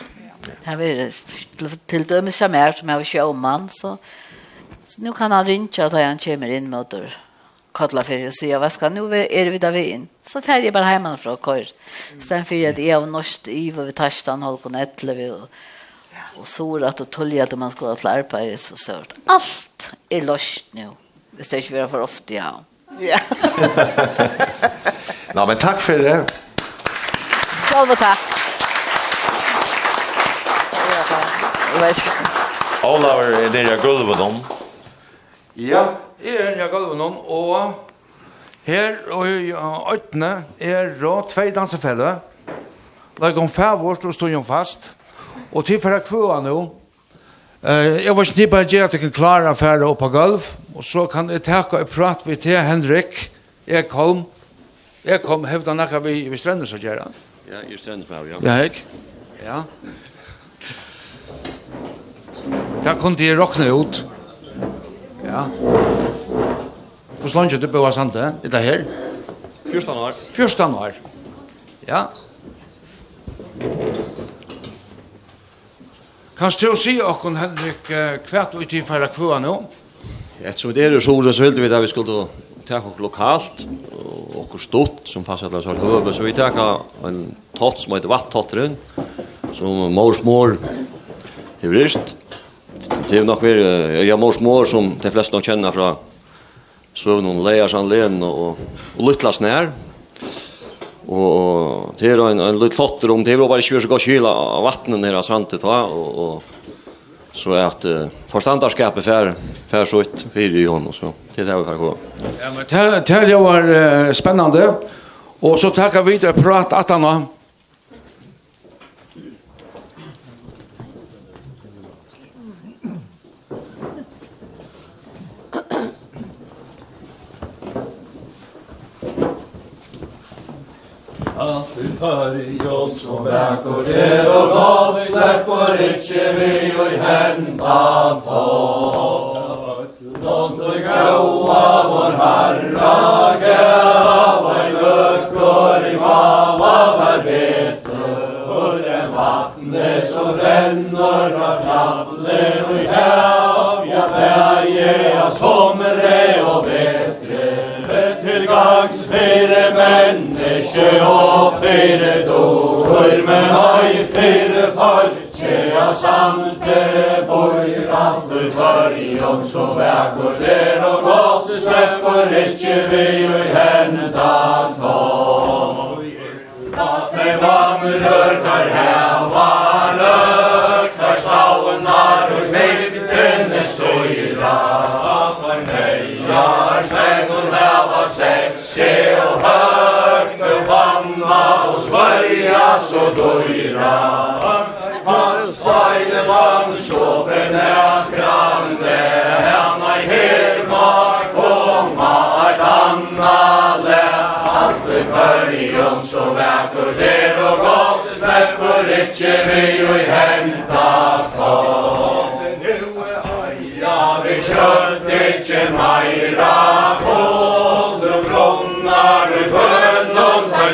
Det var till, till dömes som är som jag var showman så, så nu kan han rinja da han kommer inn mot dörr kottla för och säga vad ska nu är vi där vi in så färd jag bara hemman från kor sen för att jag och norskt i vad vi tastan håll på nettle vi och, och så att och tolja att man skulle klara på är så sort allt är lost nu det är inte vara för ofta ja ja. [LAUGHS] Nå, men takk for det Själva tack Olaver, er det jeg gulvet om? Ja, jeg er jeg gulvet om, og her og i øytene er rå tvei dansefelle. Læg om fem år stod stod jo fast, og til for jeg kvøa nå, Eh, jeg var inte bara ge at jeg kan klara affärer upp på golv og så kan jeg takke og prate med til Henrik Ekholm. Ekholm hävdar nakar vi vi strender så gärna. Ja, i stränder på ja. Ja, Ja. Det kunne jeg råkne ut. Ja. Hvor slår ikke du på sande, i det her? 14 år. 14 år. Ja. Kan du si okkon, Henrik, hva er i tid for kva nå? Ettersom det er jo sore, så ville vi det vi skulle ta oss lokalt, och okkon stort, som passar til oss har så vi tar en tott som heter vatttottren som Mors Mår, Hebrist, det är nog vi jag mors mor som de flesta nog känner från så någon lejer han len och och littlas när och det är en en liten lotter om det var bara att gånger kyla av vattnet nere santet va och och så är att uh, förståndarskapet för för så ett för i honom så det där vi får gå. Ja men det det var spännande och så tackar vi att prata att han alltid börjål som väkor er och gott släpper icke vi och hända tag. Långt och gåa vår herra gav en luckor i mamma arbete och en vattne som ränner från fjallet och i hav ja bäger jag somre och bättre til gangs fyra menneske og fire dår men ei fire far. Kjea samte bor alt for i om så vekkort er og godt slipper ikkje vi og henda tog. At det vandrer tar heva løk tar stavnar og smitten er støyra At var nøyar smekk og snabba seg se og hør. Sverige så dojra Fast fejle man sjåpen er grande Henne her må komma et anna le. Alt i färgen så väcker det och gott Släpper icke vi och hänta tag Nu vi kjøtt ikke meira. Håll och grunnar i bönn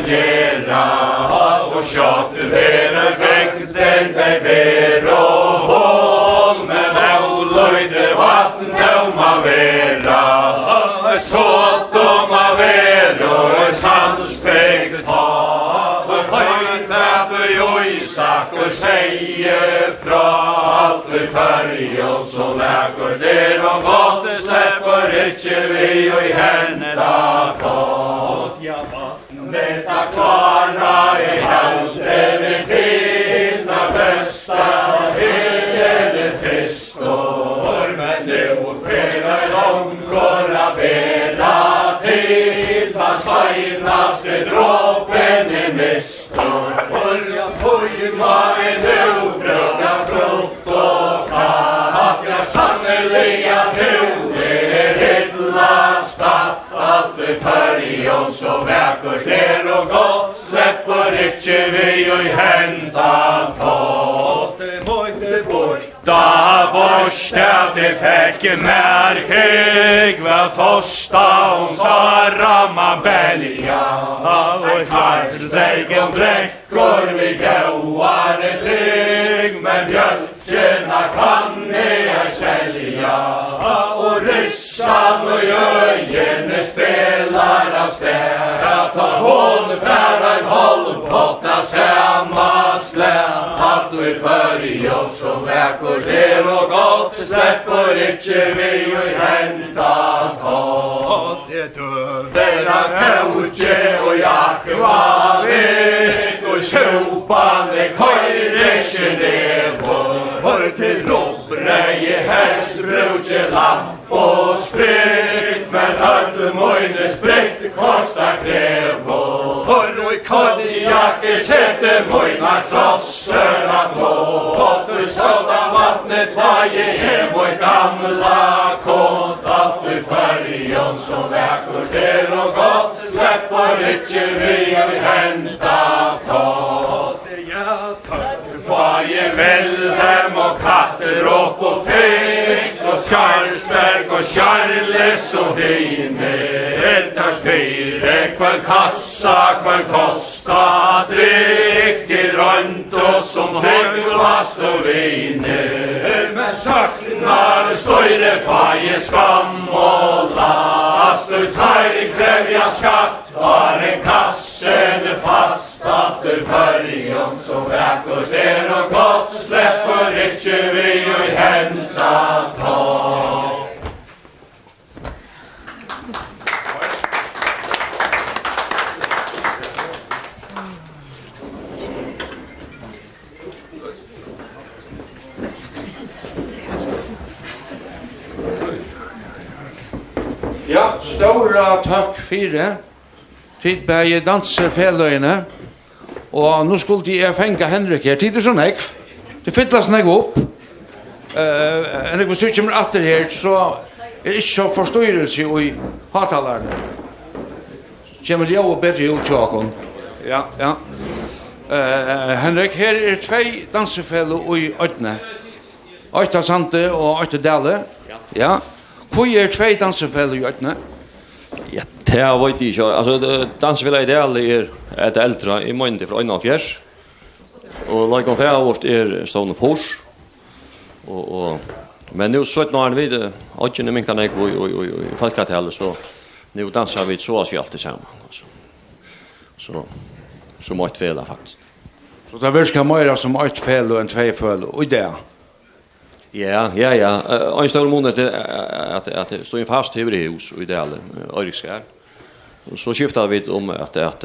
tangera og sjått du bære sveks den deg ber og håll med maul vatn vatten tømma vera og sjått om vera og sandspeg ta og høyt med du joisak og seie fra alt vi færg og så lækker der og måtte slepper ikkje vi og i henda. Kått ja vatten med ta Vekker fler og godt, slipper ikkje vi og henda tått. Det måtte bort, da bort at det fikk merke, hva tosta om sara man belja. Og kvart streik om drekk, går vi gauare trygg, men bjørkjena kan jeg selja. Og ryssan og jøyene spela, hon färra en halv potta annat slän Allt och i färg och som väcker det och gott. Släpper ikkje vi og henta tag Det dör Denna kauche och jag kvarit Och tjopande kajre kinevo Hör till robbreje helst brudje lamp og sprit Men alt møyne sprit Kosta krevo Konjaker sette moina klosser av blå. Og du stålda vattnet svaje er moj gamla kont Alt i färgen så läkert er och gott Släpper ikkje vi och henta tål je Velhem och Katterop och Fix och Charlesberg och Charles och Heine takk fyra kvar kassa kvar kosta Dryck till rönt och som höglast och vine Men saknar støyre faje skam og last. Och tar krevja skatt har en kassen fast. Stater färgen som vackert är og gott Släpper ikkje vi og henta ta Ja, stora takk fyrir til bæje dansefelløyene. Og nå skulle jeg fenge Henrik her. Tid er sånn ekv. Det fytlas nek opp. Uh, Henrik, hvis du kommer atter her, så er ikke så forstyrrelse i hatalerne. Så kommer jeg og bedre ut tjåkon. Ja, ja. Uh, Henrik, her er tvei dansefelle i Øtne. Øyta Sante og Øyta Dale. Ja. ja. Hvor er tvei dansefelle i Øtne? Ja, Det har varit ju alltså dansvilla i det är ett äldre i månad från 91. Och like on fair vart är stående Fors. Och och men nu så när vi det och inte min kan jag oj oj oj folk att heller så nu dansar vi så oss ju alltid samman alltså. Så så mycket fel faktiskt. Så det verkar mer som ett fel och en två fel och det. Ja, ja, ja. Ein stor månad at at at stå in fast hevur hus i det alla Örskär. Och så skiftade vi om att att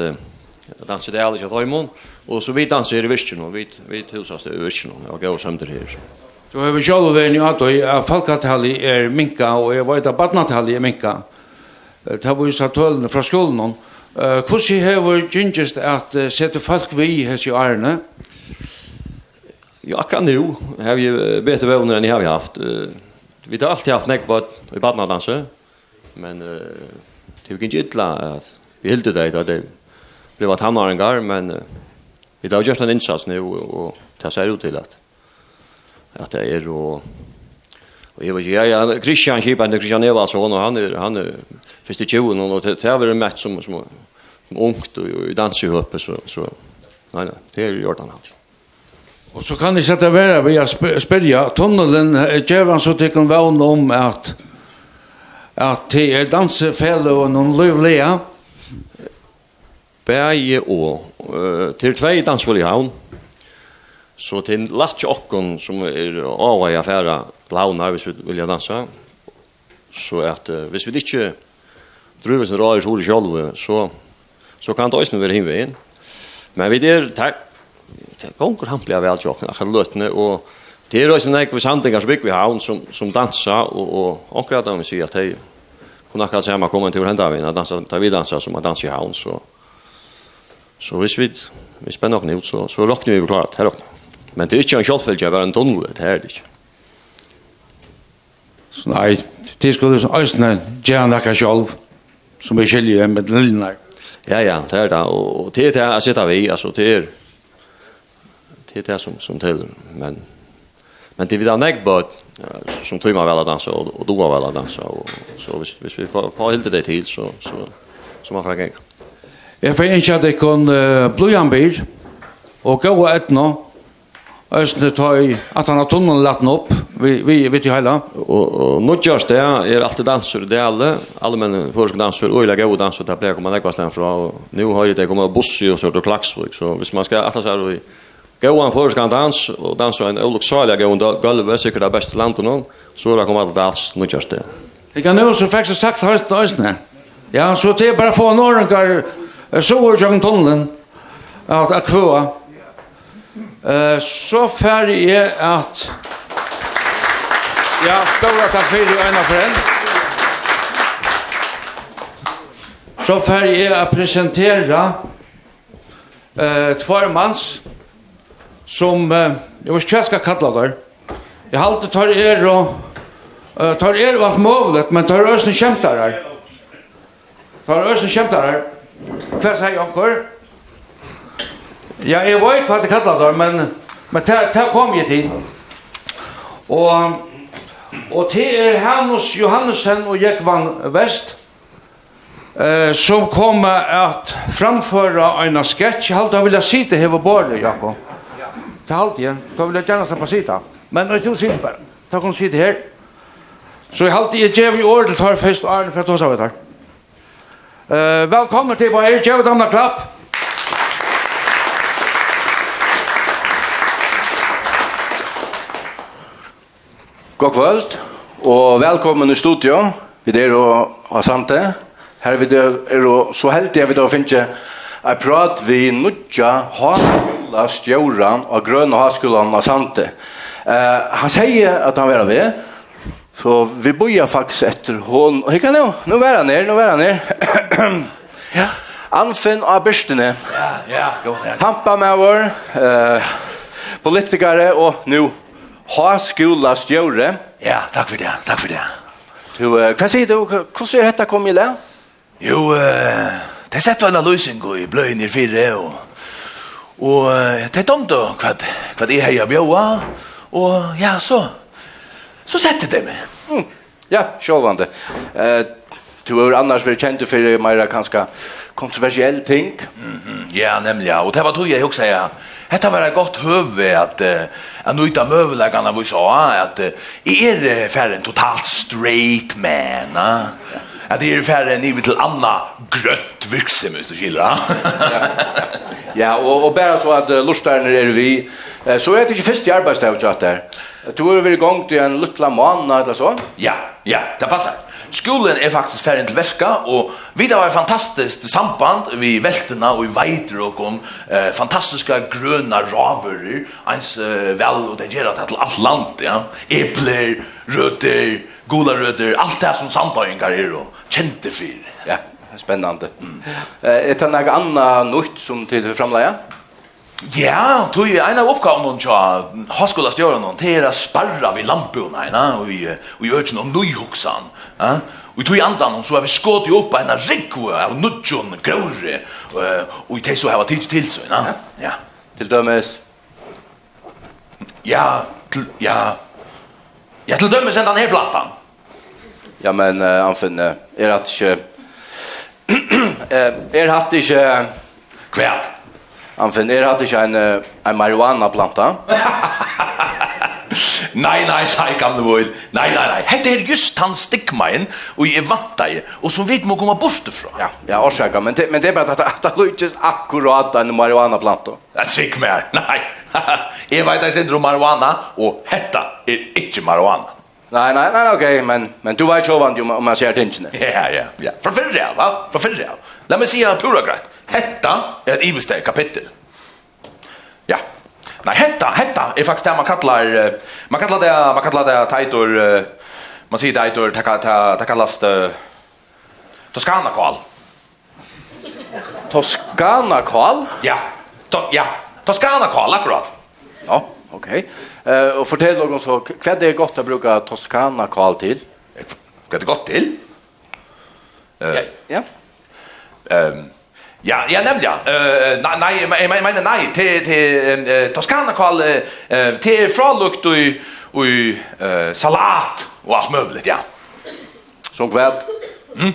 dansa det alltså Raymond och så vi dansar i og vi vi husast det Virchen og går samt her. Så har vi själva varit i att jag folkatalli är minka och jag veit att barnatalli är minka. Det har vi satt tölna från skolan. Eh, hur har vi gingest att sätta folk vi här i Arne? Ja, kan nu. Har vi bättre vänner än ni har haft. Vi har alltid haft näck vad i badnadanse. Men eh det gick inte illa att vi höll det där det blev att han har en gar men vi har gjort en insats nu och det ser ut till att att det är och Och jag vet ju ja Christian Schipan, Christian Evason och han är han är första tjuven och det har varit en match som som ungt och i danshoppet så så nej nej det är ju gjort han alltså. Og så kan ni sätta vara vi har spärja tunneln Jevan så tycker väl om at at det er dansefelle og noen løvlige. lövliga. og uh, til tvei dansfull i havn. Så til latch okkon som er av i affära launar hvis vi vill dansa. Så att hvis vi inte dröver så rör i själva så så kan det också vara hinvägen. Men vi der, takk, det gonger han blir vel jokken akkurat løtne og det er også nek vi sandingar som bygg vi havn som, som dansa og, og akkurat da vi sier at hei kunne akkurat se man kommer til henda vi når dansa, da vi dansa som man dansa i havn så så hvis vi vi spenner okken ut så, så råkner vi klart her råkner men det er ikke en kjolfeldje å var en tunnel det er det ikke så nei det skulle du øyne, gjerne akka sjolv som er skilje med lillene ja ja det er det og det er det jeg sitter vi altså det er det er det som, som til, Men, men det är ha anlägg på som tog man väl att dansa och, och då var väl att dansa. Och, så hvis, hvis vi får, på helt det till så, så, så man får gänga. Jeg får ikke at jeg kan uh, blodjanbil og gå och ätna. Östnet har at han har tunneln latten opp, vi vi vet jo hele. och och nu görs det är alltid danser det är alla allmänna försk danser och lägga goda danser där blir kommer nästa stan från och nu har det kommit buss och sort och klaxvik så hvis man ska alla så här Gåan førskan dans, och dansa en og en oluksalig gåan gulvet, sikkert det bästa landet nå, så då kommer allt dans, nu kjørs det. Jeg kan jo så faktisk sagt høyst til høystene. Ja, så til bare få norrengar, så er jo tunnelen, at jeg kvøa. Så ferdig er at, ja, stora at jeg fyrir og ena for en. Så ferdig er at presentera, eh, tvær manns, som uh, jeg vet ikke hva jeg ska kalla det. Jag har alltid tar er och uh, tar er alt mulig, men tar ösn kämpar där. Tar ösn kämpar her. Vad säger jag kor? Ja, jag vet vad det kallas där men men tar tar kom jeg til. Och och til er Hannes Johannesen och Jekvan Vest, eh som kommer att framföra en sketch. Jeg har alltid velat sitta här på bordet, Jakob. Det har alltid, då vill jag gärna släppa sitta. Men når jeg när du sitter bara, ta kon sitta her. Så jeg halte jeg gjev i ord til tar først och Arne för att ta sig her. Eh velkommen til på her, gjev et annet klapp. God kvöld og velkommen i studio. Vi er og har samte. Her er vi er og så heldig er vi da finne jeg prat vi nudja har gamla stjåran av grøna haskolan av Sante. Eh, han sier at han var ved, så vi bojar faktisk etter hon. Og hikka nå, nå var han her, nå var han her. [COUGHS] ja. Anfinn av Børstene. Ja, ja. Hampa med vår, eh, politikere og nå haskola stjåre. Ja, takk for det, takk for det. Du, eh, hva sier du, hvordan er dette kommet i det? Jo, uh, det setter en løsning i bløyen i fire og Og det er dumt hva, hva det er jeg bjøa. Og ja, så, så sette det meg. Mm. Ja, sjålvande. Eh, du har annars vært kjent for mer kanskje kontroversiell ting. Mm -hmm. Ja, nemlig. Ja. Og det var tog jeg også, ja. Hetta var eit gott høve at at nu ita møveleggarna vi sa at er ferren totalt straight man. Ja at det er færre enn ivet til anna grønt virksim, hvis du [LAUGHS] ja, og, og bare så at uh, lortarne er vi, uh, så er det ikke først i arbeidsdag og tjatt der. Du har vært i gang til en luttla måned eller så? Ja, ja, det passer. Skolen er faktisk ferdig til Veska, og vi har et fantastisk samband vi veltene og i veider og om eh, fantastiske grøna raverer, ens eh, vel, og det gjør at det er til alt land, ja. Epler, røtter, gula røtter, alt det som sambøyngar er og kjente fyr. Ja, spännande. Mm. Eh, er det noe annet nytt som till for framleia? Ja, tog jeg en av oppgavene til høyskolen til å gjøre noen, til å sparra vid lampene henne, og i, og ju någon om nøyhoksan. Ja? Og i tog andan så har vi skått jo opp en rikve av nødjon grøyre, og i teg så har vi tid til. Ja? ja. Til dømes? Ja, til, ja. Ja, til dømes enda her plattan ja, men uh, anfinn uh, er hatt ikke, [CLEARS THROAT] er hatt ikke, kvæl, han er hatt ikke en, en marihuana-planta. [LAUGHS] nei, nei, nei, gamle vår, nei, nei, nei, hette er just han stikkmeien, og jeg vant deg, og som vet må komme bort fra. Ja, ja, årsaka, men, det, men det er bare at, det, det lykkes akkurat en marihuana-planta. Ja, trykk meg, nei, [LAUGHS] jeg vet ikke om marihuana, og hette er ikke marihuana. Nei, nei, nei, ok, okay, men men du vet jo vad om man ser tingene. Ja, ja, ja. Från förra, va? Från förra. La meg si her pura greit. Hetta er et iveste kapittel. Ja. Nei, hetta, hetta er faktisk det man kallar man kallar det man kallar det tajtor man sier tajtor det ta ta kallas det Toskana-kval. Kval? Ja. To, ja. Toskana-kval, akkurat. Ja, okej. Okay. Eh och fortell någon så vad det är gott att bruka Toscana kall till. Vad det gott till? Eh Ja. Ja. Ehm Ja, ja nämligen. Eh uh, nej nej men men nej till till uh, Toscana kall uh, till frålukt och och uh, salat och allt möjligt, ja. Så kvärt. Mm.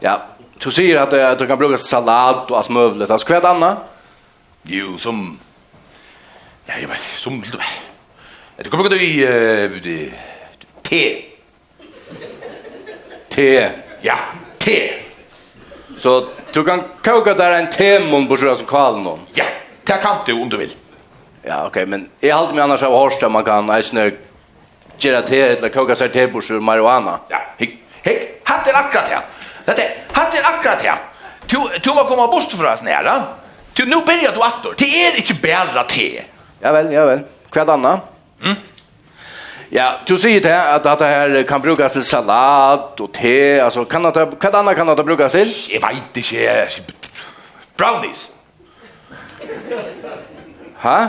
Ja, du säger att att du kan bruka salat och allt möjligt. Alltså kvärt, Anna? Jo, som Ja, jag vet, som Det kommer gå i T. T. Ja, T. Så du kan koka där en temon på sjön som kvar någon. Ja, det kan du om du vill. Ja, okej, men jag håller mig annars av Horsta man kan ägna snö göra te eller koka sig te på sjön marijuana. Ja, hej, hatt hade akkurat här. Det hade akkurat här. Du du må komma bort för oss nära. Du nu börjar du attor. Det är inte bara te. Ja väl, ja väl. Kvad annan? Mm? Ja, du säger det att, det här kan brukas till salat och te. Alltså, kan det, vad annat kan det brukas till? Jag vet inte. Brownies. Ha?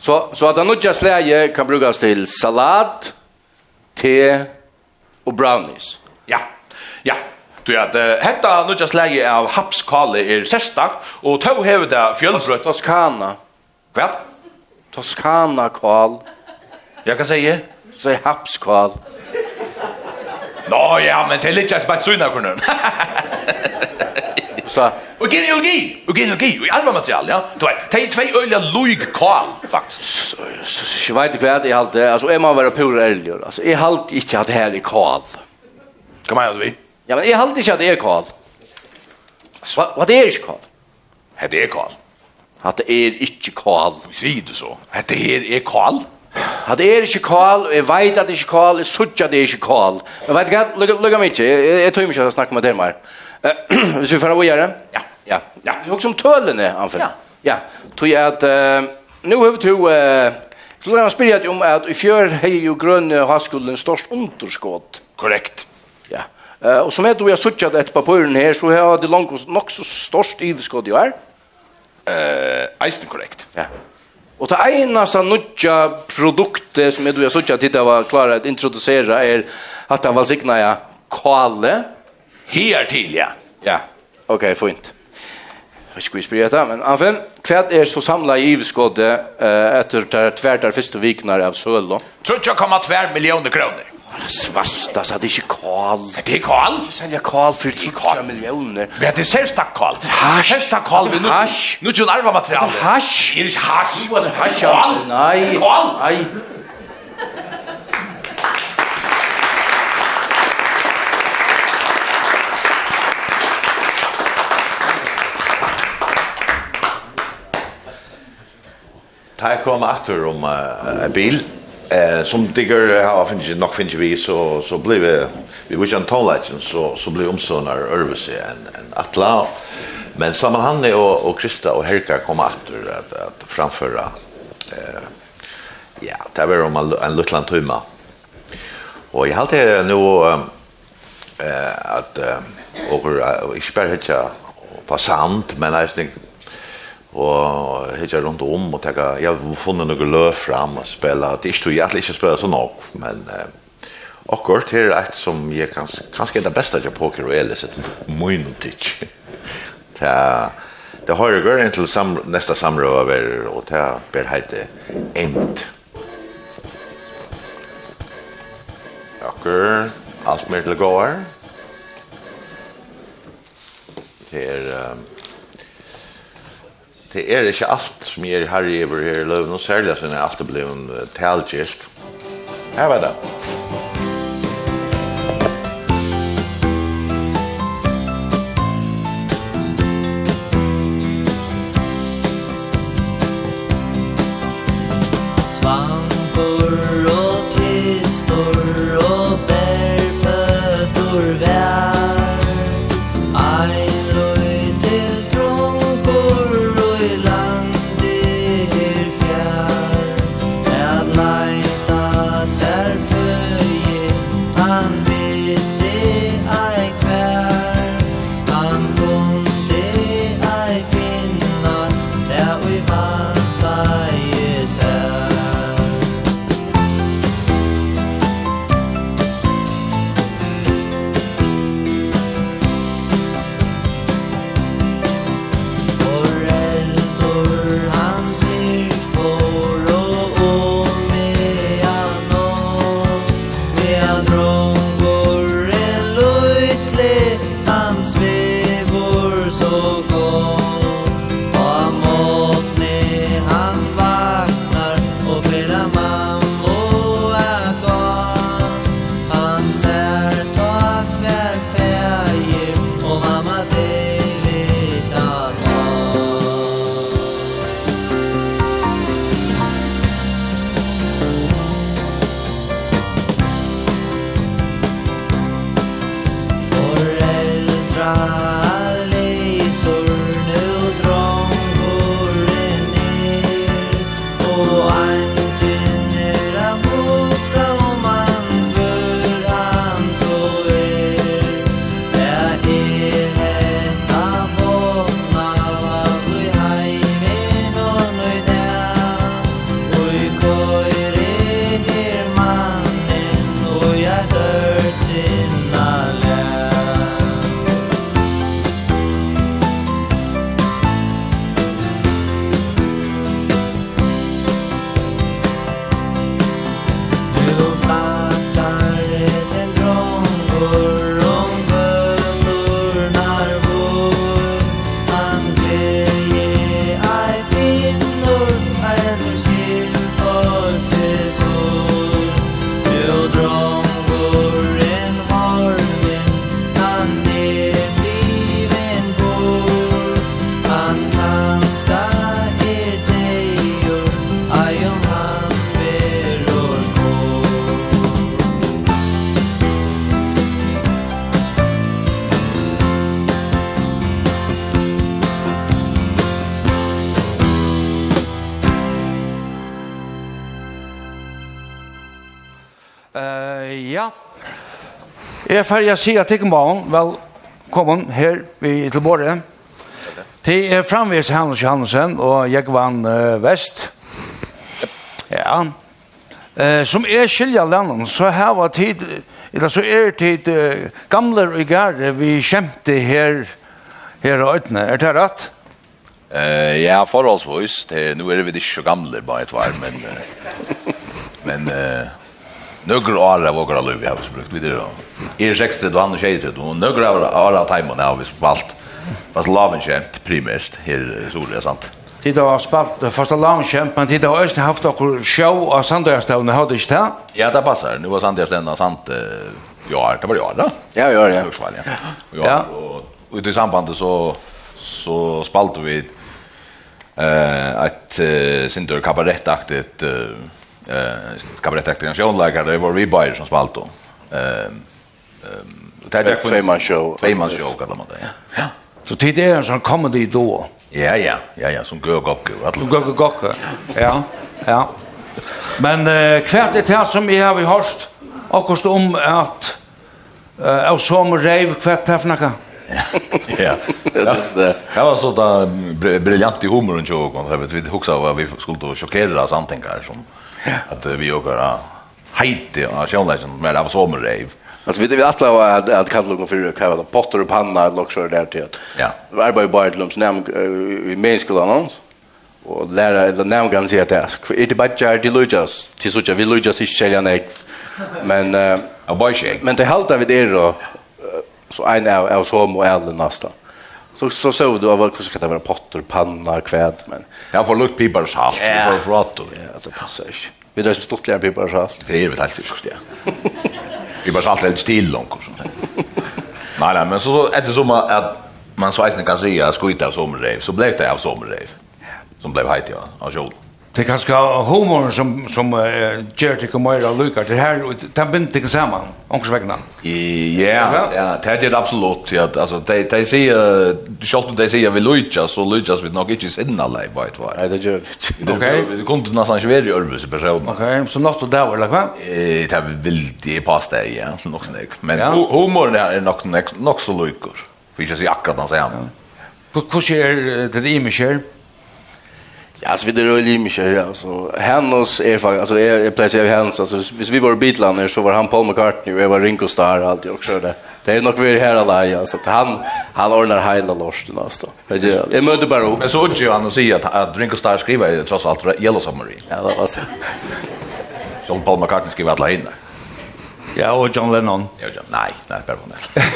Så, så att det nödja släge kan brukas till salat, te och brownies. Ja, ja. Du ja, det hetta nutja slægi av hapskale er sérstakt og tau hevur det fjølbrøtt. Toskana. Hva? Toskana kval. Jag kan säga så är haps kval. Nå ja, men det är lite bara så innan. Så. Och genealogi, och genealogi, och andra material, ja. Du vet, det är två öliga lojg kval faktiskt. Jag vet inte vad det är allt det. Alltså är man vara pur ärlig. Alltså är halt inte att det här är kval. Kom igen du. Ja, men är halt inte att det är kval. Vad vad är det kval? Det är kval. At det er ikke kval. Sier du så. At det her er kval. At det er ikke kval, og jeg vet at det er ikke kval, jeg sørger at det er ikke kval. Men vet du hva, lukk meg ikke, jeg tror ikke at jeg snakker med dere mer. Hvis vi får av å gjøre? Ja. Ja, ja. Det er også om tølene, Anfell. Ja. Ja, tror jeg at, uh, nå har vi to, uh, så la meg spyrja om at i fjør har jo grønne havskolen størst underskått. Korrekt. Ja. Uh, og som jeg tror jeg har suttet etter papuren her, så har det langt nok så størst iveskått i år. Ja eh eisen korrekt. Ja. Och det ena så nutja produkter som är du jag såg att det var klara att introducera är att det var signa ja kale här till ja. Ja. Okej, okay, fint. Jag ska ju spela det men anfen kvärt är så samla i skåde eh efter där tvärtar första viknar av Söllo. Tror jag kommer tvär miljoner kronor. Svasta, så det er ikke kål. Det er kål? Ikke selja kål for 30 millioner. Men det er selvstakk kål. Hash. Selvstakk kål. Hash. Nå er det arva materiale. Det er hash. Det er ikke hash. Det er hash. Kål. Nei. Kål. Nei. Ta jeg kom atter om en bil eh som digger har funnit nog funnit vi så så blir vi vi var ikke en tallage så så blir omsönar Örvese en en Atla. Men sammen han och och Krista och Herka kom åter att att framföra eh ja det var om en, en liten tumma och jag hade nu eh att og ikke bare hitta på sand men jeg og hittar rundt om og tenka, jeg har funnet noe løv fram og spela, det er ikke jeg ikke spela så nok, men eh, akkurat her er et som jeg kans, kanskje er det beste jeg poker og elis, et moinotic. det, [LAUGHS] det har jeg gør inntil sam, neste samrøver, og det ber heite End. Akkurat, alt mer til å gå her Det er... Um, det er ikke alt som jeg er herre i over her i løven, og særlig som jeg alltid ble en talgilt. Her var det. her får å si at ikke morgen, vel, kom her i Tilborg. Det er framvis Hans Johansen og Jekvan uh, Vest. Ja. Eh, som er skilja landen, så her var tid, eller så er tid uh, gamle og gære vi kjemte her, her og øyne. Er det rett? Eh, ja, forholdsvis. Det, nu er vi ikke så gamle bare et var, men... Uh, men... Uh, Nøkker året vågar alle vi har brukt videre er 63 og han er 63, og nøkker av Ara Taimon har vi spalt, fast laven kjent primært her i är sant? Tid har spalt, fast laven kjent, men tid har Øystein haft okkur show av Sandøystavne, har du ikke det? Ja, det passer, nu var Sandøystavne sant, ja, det var jo Ara. Ja, ja, ja. Ja, ja. Og ute i sambandet så, så spalte vi eh att uh, sindur kabarettaktigt eh uh, kabarettaktigt en var vi bajer som spalt då. Ehm det är Fame show kallar man det, ja. Så tid är en sån comedy då. Ja, ja, ja, ja, som går gock. Som går gock. ja, ja. Men eh kvärt er det som är har vi och akkurat om att eh av som rave hvert er Ja. Ja, det var så där briljant i humoren och åkken, vet vi huxa vad vi skulle sjokkere samtingar som att vi och heite av sjånleggen, men det av som rave. Ja Alltså vi det vi alla var att att kalla någon för kalla potter och panna och också där till. Ja. Vi arbetar ju bara lums nam i mänskolan annars. Och lära eller det nam kan säga det är det bara jar de lujas till så vi lujas i skällan ek. Men eh bara shake. Men det hållta vi det då så en av av som och äldre nästa. Så så så du av vad ska det vara potter, panna, kväd men. Jag får lukt pipar salt för råttor. Ja, alltså passage. Vi drar så stort lär pipar salt. Det är väl alltid så ja. [LAUGHS] Vi bara satt helt still långt och sånt. [LAUGHS] Nej, nej, men så, så efter som att man så eisen kan säga skjuta av sommerrev, så blev det av sommerrev. Som blev hajt, ja, av kjolen. Det er ska humor som som uh, gjør det ikke mer att lykker. det her, det er bint ikke sammen, också. Ja, ja, det er det absolutt. ja altså, de de sier, selv om de sier vi lykker, så lykker vi nok nog sinne alle, live vet vad. Nei, det gjør vi. Ok. det kunne nesten ikke være i vara i personen. Ok, så något och der, eller vad? Eh det vill det passa ja, [LAUGHS] sånn jeg. Men humor är nok, nok så luckor. Vi ska si akkurat den säger. Hvordan er det i mig själv? Ja, alltså vi det rör ju mycket så Hennes är faktiskt alltså är jag plejer Hennes alltså hvis vi var Beatles så var han Paul McCartney och jag var Ringo Starr allt jag också det. Det är nog vi här alla ja så att han han ordnar hela låsten alltså. Det är det möter bara. Men så ju han och säger att, att Ringo Starr skriver trots allt Yellow Submarine. Ja, det var så. så Paul McCartney skriver alla in. Ja, och John Lennon. Ja, John. Nej, nej, bara Lennon.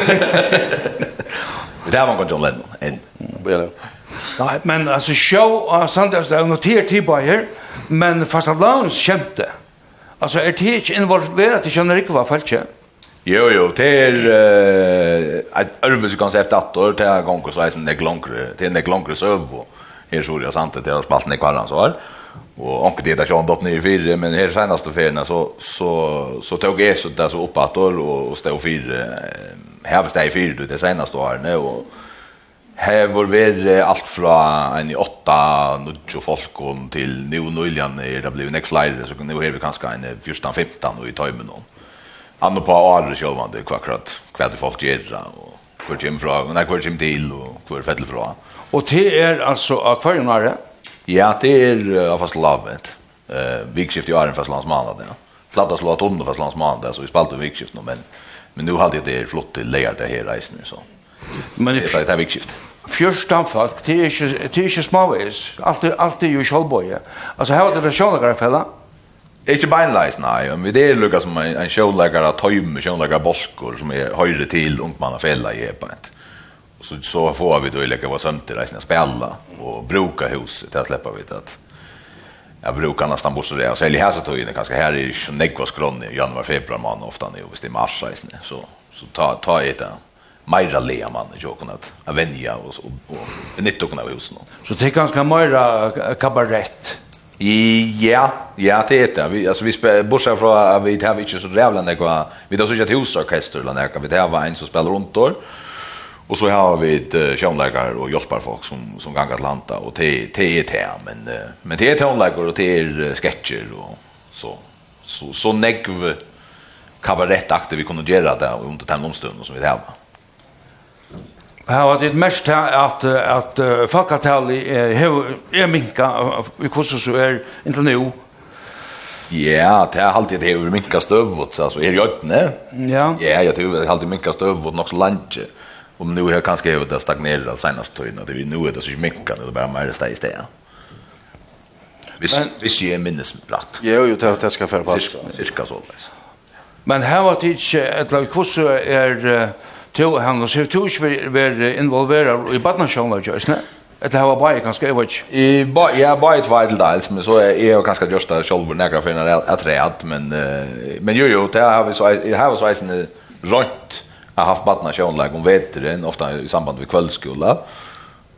[LAUGHS] Det var John Lennon. En. Ja. Nei, men altså show av Sanders er notert til bayer, men fasta lands kjente. Altså er det ikke involveret til kjenner ikke hva ikke? Jo jo, det er et øvelse kanskje efter at år, det er gong og så er som det glonkre, det er det glonkre søv, her så er det sant, det er spalten i så her. Og onke det er sånn dot i fire, men her senaste feriene så, så, så tog jeg så det så opp at år, og stod fire, hevet det i fire, det senaste årene, og Hevor ver allt fra en i åtta nudjo folkon til nu nuljan er det blivit nek flere, så nu er vi kanskje en 14-15 og i tøymen og Anno på året sjålvande kvakrat hva det folk gerra og hver kjem fra, nei hver kjem til og hver fettel fra. Og det er altså akvarionare? Ja, det er uh, fast lavet. Uh, vikskift i åren fast landsmanade, ja. Flatta slå at under fast landsmanade, så vi spalte vikskift nå, men, men nu hadde det flott til leir det her reisende, så. Men det er ett vikskift. Fjørstan folk, det er ikke, det er ikke småvis. Alt, alt er jo kjølbøye. Altså, her var det sjålegare fella. Ikke beinleis, nei. Men det er lukka som en, en av tøyme, sjålegare bolkor som er høyre til ungmanna fella i epanet. Så, så får vi då lägga vår sömter där sina spela och bruka huset. att släppa vi att jag brukar nästan bort så det. Och sälja här så tog jag ganska här i Nekvas i januari, februari, man ofta nu, visst i mars. Så, så ta, ta i det. Meira lea man i tjokken at venja og, og, og nytt och av husen. Så det er ganska meira kabarett. I, ja, ja, det er det. Vi, alltså, vi spiller, bortsett från at vi har inte så rävla när vi har suttit husorkester eller när vi har en som spelar runt då. Och så har vi ett uh, och og hjelparfolk som, som ganger Atlanta och det, det er det. Men, men det er tonläkare och det är sketcher och så. Så, så negv kabarettaktig vi kunde göra det under den omstunden som vi har har det mest här att att folkatali är är minka i kurser så är inte nu. Ja, det har alltid det är minka stövvot alltså är jag ne? Ja. Ja, jag tror det har alltid minka stövvot också lunch. Om nu har kanske det stagnerat senaste tiden det är nu är det så minka det bara mer steg steg. Visst, visst är minnes platt. Jo, jo, det ska förpassa. Cirka så. Men här var det inte ett lag kurser är to han så to skulle være involveret i badnasjoner, ikke sant? Det här var bara ganska jag vet. I ba ja bara ett vital dels men så är jag ganska just där själv några för när att träd. men men ju ju det har vi så jag har så en rönt har haft barna sjön lag om vetren ofta i samband med kvällskola.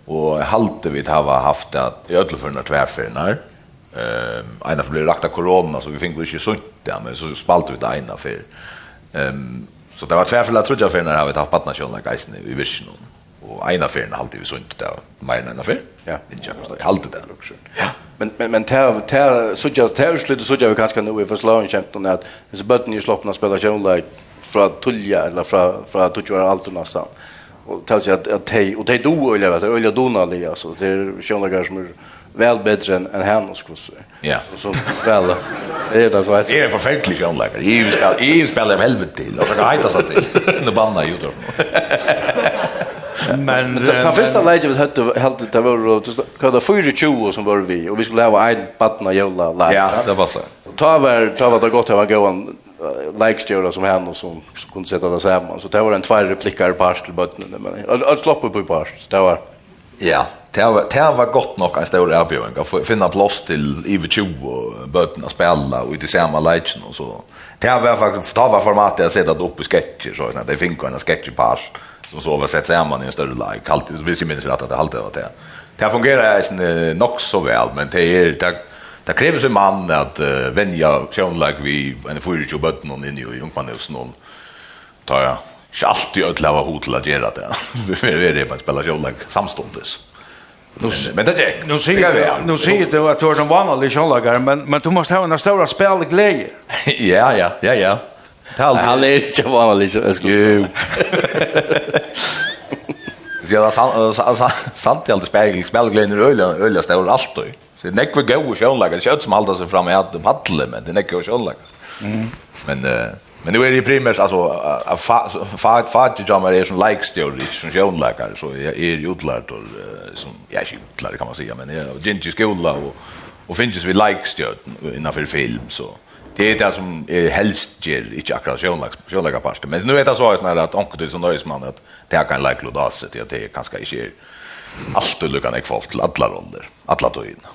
och halte vi har haft att i ödelförna tvärförnar eh ena för blir lagt corona så vi fick ju sunt där men så spalt vi det ena för ehm Så det var två att trodde jag för när har vi haft partnerskap med geisen i vision och ena färden alltid vi sunt där mer än en för. Ja. Inte jag förstår. Halt det också. Ja. Men men men tar tar så jag tar slut så jag kanske nu i förslagen känt om att så button ju sloppna spela sjön like från Tulja eller från från Tulja allt någonstans. Och tar sig att att hej och det då eller vad det eller Donald alltså det är sjönlagar som väl bättre än, än hennes kurser. Ja. Och så väl. Det är det så att det är förfärligt anläggare. EU spelar EU spelar helvete till. Och så kan heta så till. Nu banna ju då. Men ta första läget vi hade helt det var kada 420 som var vi och vi skulle ha en patna jävla lag. Ja, det var så. Ta var ta var det gott att vara gåan likestjöra som henne och som, kunde sätta det samman. Så det var en två replickar på till bötterna. Men jag sloppade på i par. Det var... Ja, det var, det var gott nok en stor erbjøring. Å finne plass til Ive 20 og bøtene spille og ut i samme leitjen og så. Det var faktisk, det var formatet jeg sett at oppe i sketcher, så det finner en sketcherpars som så var sett sammen i en større lag. Halt, hvis jeg minns rett at det halte var det. Det fungerer nok så vel, men det er, det, det krever som mann at uh, vennja sjønlag vi en 24 bøtene inn i ungmannhusen og tar jeg Ikke alltid å lave hod til å gjøre det. [LAUGHS] Vi er det bare spiller kjølag samståndes. Men, men det gikk. Nu sier det, nu sier du att du är en vanlig kjølagare, men, men du måste ha en stor spelglädje. [LAUGHS] ja, ja, ja, ja. Tal. Han är inte vanlig kjølagare. Jo. [LAUGHS] Så jag sa sant i allt spegel, spelglädjen är öliga, öliga stor då. Så det är nekve gode kjølagare, kjøtt som halda seg fram i att paddle, men det är nekve kjølagare. Mm. Men... Uh, Men nu är det primärt alltså fat fat jamar är som likes teori som sjönläkare så är är utlärd och som jag är utlärd kan man säga men jag gick i skola och och finns vi likes teori innanför film så det är det som är helst ger inte akkurat sjönläkare sjönläkare past men nu är det så här att onkel det som man att det kan like lodas det det är ganska inte allt du kan jag folk alla roller alla tøyna.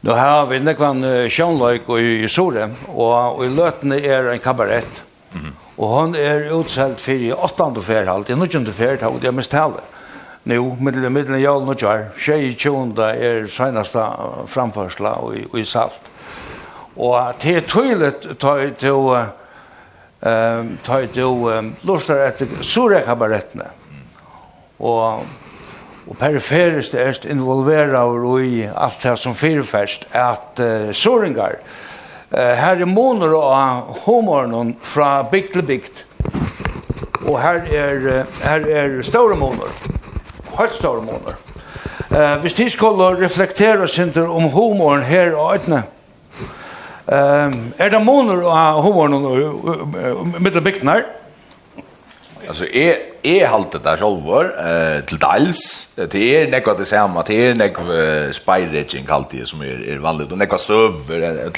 Nu har vi nekvann sjönløyk i Sore, og i løtene er en kabarett. Mm. Og hon er utselt fyrir 8. færhalt, i 9. færhalt, jeg mistaler. Nu, middelen, middelen, jævn og kjær, tjej i tjunda er senasta framførsla og, i, og i salt. Og det er tydelig til til ehm ta til lustar etter surekabarettene. Og og periferist er involvera i alt det som fyrfest at uh, soringar her er måneder av homoren fra bygd til bygd. Og her er, her er store måneder. Helt store måneder. Uh, hvis de skulle reflektere sinter om homoren her og øyne, um, er det måneder av homoren med det av bygden her? Alltså är är haltet där självor eh till dels det är något det samma det är något spyridging halt det som är är vanligt och något söver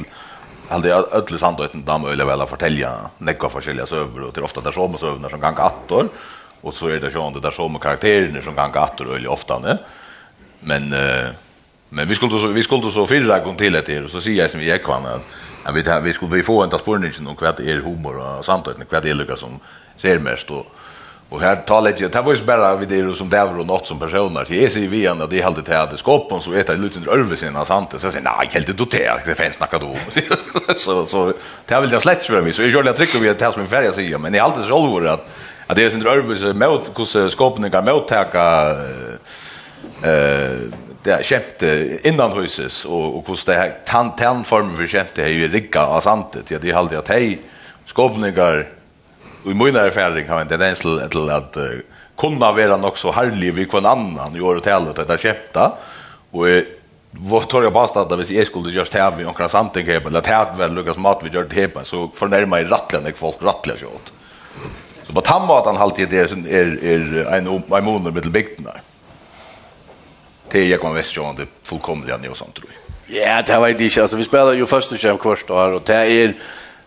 Allt det öll inte dam eller väl att fortälja några forskjelliga söver och till ofta där som sövnar som gång attor och så är det ju där som karaktärerna som gång attor öle ofta ne. Men eh, men vi skulle så vi skulle så fyra gånger till det här så säger jag som vi är kvar men vi vi skulle vi få en tasporning om kvart är humor och sandöten kvart är lucka som ser mest och Och här talar jag, det var ju bara vid det som det och något som personer. Det är sig vi ändå, det är alltid det här skåpen så lite lutsen över sina sant? Så jag säger, nej, helt inte det, det finns snacka då. [LAUGHS] så, så det här vill jag slätt för mig. Så jag gör det jag vi vid det som är färg säger. Men det är alltid så allvar att, att det är sin över sig mot, hur skåpen kan mottäcka eh, det skämte innan huset och, och hur det här tan, tan för skämte är ju rigga av santet. Ja, det är alltid att hej, skåpningar i mina erfaring har en tendens till, till att uh, kunna vara nog så härlig vid kvann annan i år och tält att köpta och vad tar jag påstå att hvis jag skulle just här med omkring samting här eller tärt väl Lucas mat vi gör det här så förnärmar jag rattlen när folk rattlar så åt så på han alltid det är är, är en en månad med bygden där det jag kommer väst ju det fullkomliga ni och sånt tror jag ja det var inte alltså vi spelar ju första jam kvarst och det är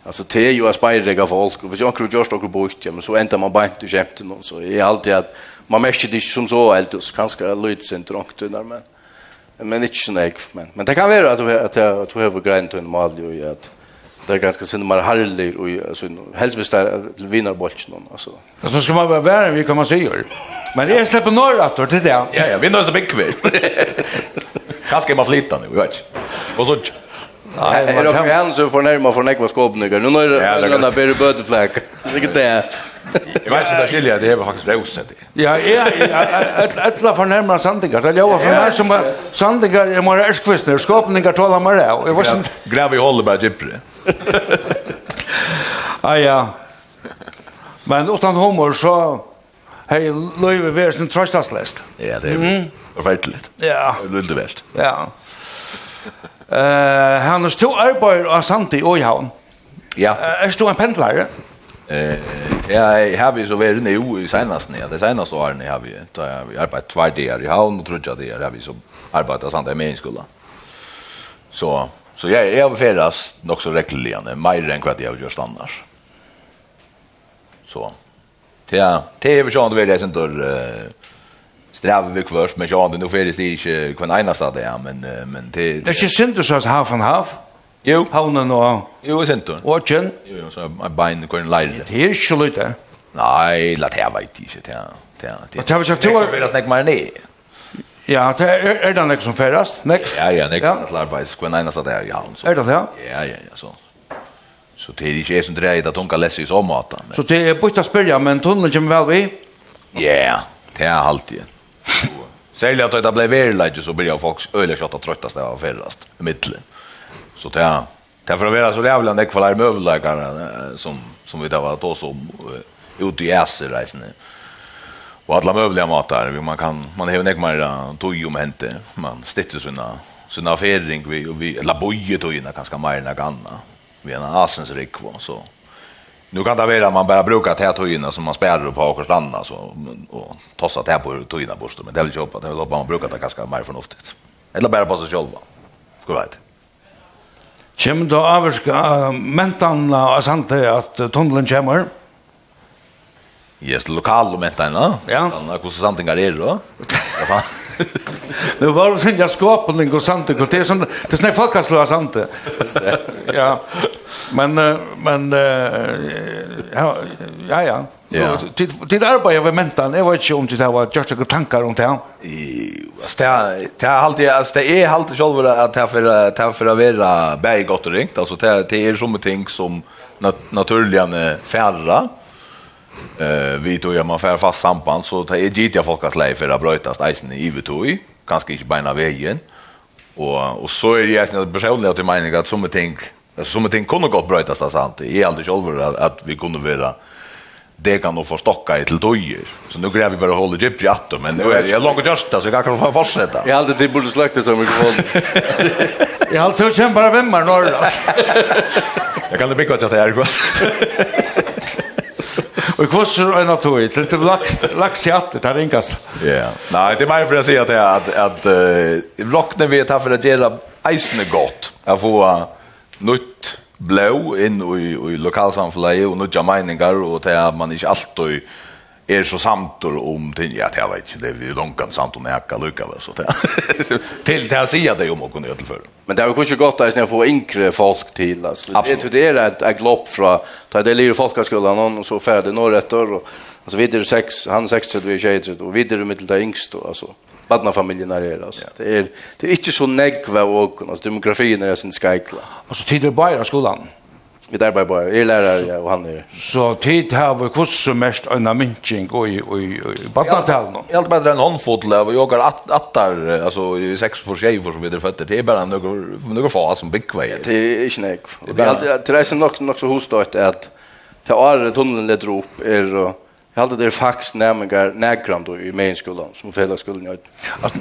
Alltså det är ju att spajra folk. Och hvis jag kunde göra något bort, ja, men så ändrar man bara inte skämt någon. Så är alltid att man märker det som så helt. Så kanske jag lyder sig inte långt. Men, men inte så nek. Men, men det kan vara att du, att jag, att du har grejnt och en mal i att det är ganska synd man harlig och alltså helst visst där vinner bollen någon alltså. Alltså ska man vara värre vi kan man säga. Men det är släpper norr att det där. Ja ja, vinner så big kväll. Kanske man flyttar nu, vet. Och så Nej, är det kan... han så förnärma från ekva skåpnygar. Nu när det landar på det bötefläck. Det är det. Jag vet inte skilja det är faktiskt rosen det. Ja, ja, för närmare sandigar. Det jag var för mig som sandigar är mer ärskvistner, skåpningar talar mer det. Jag var inte gräv i håller bara djupare. [LAUGHS] Ah ja. Men utan humor så hej Löve Versen tröstas läst. Ja, det är förfärligt. Ja. Lundevest. Ja. Eh, han har to arbeider av Santi og i havn. Ja. Er du en pendlare? Eh, jag har vi så väl nu i senast när det senaste åren har vi har vi arbetat två dagar i havn och trudja det har vi så arbetat sånt där med i skolan. Så så jag är överfärdas nog så regelbundet, mer än vad jag gjort annars. Så. Det är det är ju sånt väl det sen då strävar vi kvar men ja nu för det är inte kvar ena sa det ja men men det det är ju synd så att half and half Jo. Havnen och Jo, sent du. Og kjønn? Jo, jo, så en bein og kjønn leire. Det är ikke lite. Nej, låt det vet inte Det er det. Det er ikke to år. Det er snack mer ner. Ja, det är er det nek som färdas. Nek? Ja, ja, nek. Ja. Det er bare kvar ena det er i havn. Er det det? Ja, ja, ja, så. Så det är ikke jeg som drejer att hun kan lese i så måte. Så det är bort att spørre, men tunneln kommer väl vi? Ja, det är alltid. Särskilt att det blev verkligt så blir jag folk öle kött att tröttas av jag fällast i mitten. Så det är därför vara så jävla näck för larm överläkare som som vi där var då så ute i Äser resan. Och alla möjliga matar, man kan man har näck mer tog om hente, man stitter såna såna fering vi vi eller boje då innan ganska mer än ganna. Vi är en asens rik så Nu kan det vara man bara brukar ta tojorna som man spärrar på Åkerslanda så och tossa täta på tojorna borste men det vill jag hoppa det vill hoppa man brukar ta ganska mer förnuftigt. Eller bara på sig själva. Ska vet. Kjem då avska mentan och sant att tunneln kommer. Yes, lokal mentan. Ja. Ja, hur sant det är då? [LAUGHS] Nu var det sån jag skapade en sant det är sånt det är snäpp folk slår sant. Ja. Men men ja ja ja. Ja. Tid arbetar med mentan. Eg veit ikki om det var just okkur tankar um ta. Sta ta halti as ta er halti själva att ta för ta för att vara bæði gott och ringt. alltså det ta er sum ting som naturligen naturliga færra. Eh vi tog ju man för fast samband så tar är gitt jag folk att lägga för att brötas isen i Ivetoj, kanske inte bara vägen. Och och så är det ju att personligen att jag menar att som ting som ting kunde gått brötas där sant. Jag är aldrig själv att, att vi kunde vara det kan nog få stocka i till dojer. Så nu gräver vi bara håller djupt i attom, men nu är det långt just så jag kan få fortsätta. Jag hade det borde släcka som mikrofon. Jag har alltså kämpar vemmar norr. Jag [LAUGHS] kan det bygga att det är gott. [LAUGHS] Och kvoss är en att det lite lax lax i jatt där ringast. Ja. Nej, det är mer för att säga att att att uh, vlockna vi tar för att göra isen gott. Jag får nytt blå in i i lokalsamhället och nya meningar och det är man inte alltid är så samtor om till ja jag vet inte det är ju långt samt om jag kan lucka väl så [LAUGHS] till det här säger det om och kunde till för men det har ju kanske gått att jag får inkre folk till alltså det är det är ett, ett glopp från ta det ligger folkskolan och så färde några rätt och alltså vidare sex han 60 vi tjejer och vidare med till det yngst och alltså barnafamiljen är det alltså det är det är inte så negva och alltså demografin är sin skajkla alltså tidigare bara skolan Vi där bara bara är lärare ja, och han är så tid har vi kurs som mest en minching och i i battatal nu. Helt bättre än handfotl och jag har att attar alltså i sex för sig för som vi där fötter det är bara några några få som big way. Det är inte nek. Det är alltid det är nog nog så hostat att ta år tunneln leder upp är och Jag hade det fax nämligen nærmengar då i meginskolan, som fellesskolen gjør.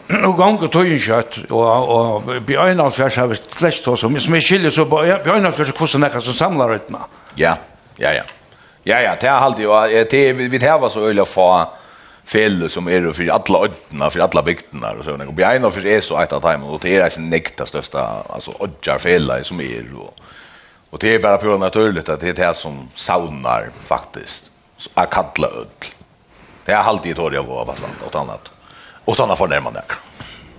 Nå ganger tog en och och på en av fjers har vi slett oss, som är skiljer så på en av fjers er som samlar utna. Ja, ja, ja. Ja, ja, det er halte jo, vi tar var så øyla få fel som er for alla ødna, for alla bygdene, og sånn. Og på en av fjers er så eit av timen, og det er ikke nekta største, altså ødjar felle som er, og, og det er bare pura naturligt at det er det som saunar faktisk a kalla öll. Det er alltid ett år jag var fast åt annat. Åt annat får närma där.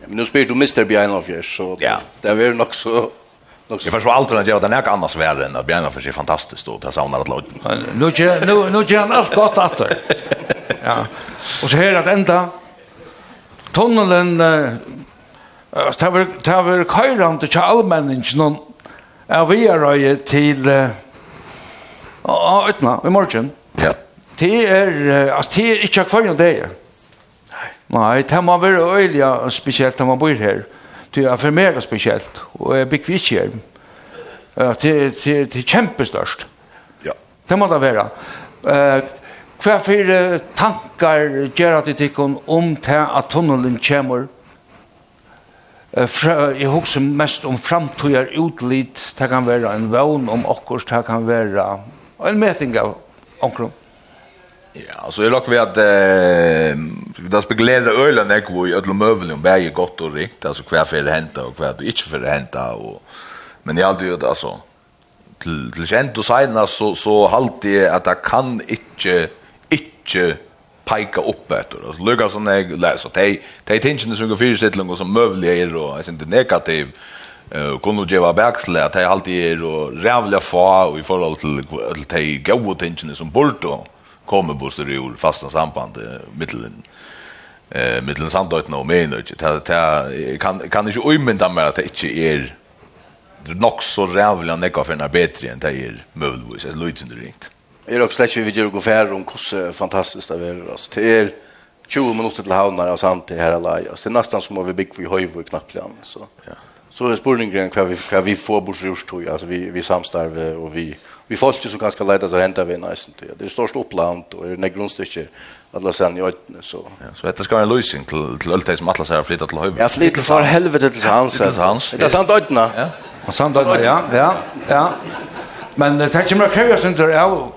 Men nu spelar du Mr. Bjärnoff så ja. det är väl nog så Jag förstår alltid att jag den är annars värre än att Bjärna för sig fantastiskt och det saunar att låta. Nu nu nu gör han allt gott att. Ja. Och så här att ända tunneln eh tar vi tar vi kajran till allmänningen är vi är till eh ötna i morgon. Ja det er, altså, det er ikke akvar enn det Nej. Nei, det må være øyelig spesielt når man bor her. Det er for mer spesielt, og jeg bygger ikke her. Det, det, det er kjempestørst. Ja. Det må det være. Hva for tankar gjør at det ikke om til at tunnelen kommer? Jeg husker mest om framtøyer utlitt. Det kan være en vogn om okkur, det kan være en meting av omkring. Ja, så jag lockar vi att eh där speglar ölen där hvor i öll möbeln om är gott och rikt alltså kvar för det hända och kvar det inte för det hända och men jag alltid alltså till till känt och sen så så halt det att det kan inte inte peka upp efter alltså lugga sån jag läser att det hej tingen som går för sig långt som möbeln är och är inte negativ eh kunnu geva backsle att hej halt det och rävla få i förhåll till till de goda tingen som bortom kommer Buster Rol fasta samband mittelen eh mittelen samdøyt no men ikkje ta ta kan kan ikkje umynda meg at det ikkje er nok så rævlig nekka for en bedre enn det er møvelvis, altså løytsen det ringt. Jeg er også slett vi gjør gå færre om hvordan fantastisk det er. Altså, det er 20 minutter til havnar og samt til her alai. Altså, det er nesten som om vi bygger i høyvå i knapplian. Så, ja. så er spurningen hva vi, hva vi får bort rørstøy, altså vi, vi samstarve og vi, vi folk som ganska lätt att ränta vi nästan det. Det är störst uppland och är det alla sen jag så. Ja, så detta ska en lösning till till allt som Atlas har flyttat till Höjby. Ja, flyttat för helvete till hans. Till hans. Det är sant ödna. Ja. Och sant ödna, ja, ja, ja. Men det tänker mig krävs inte av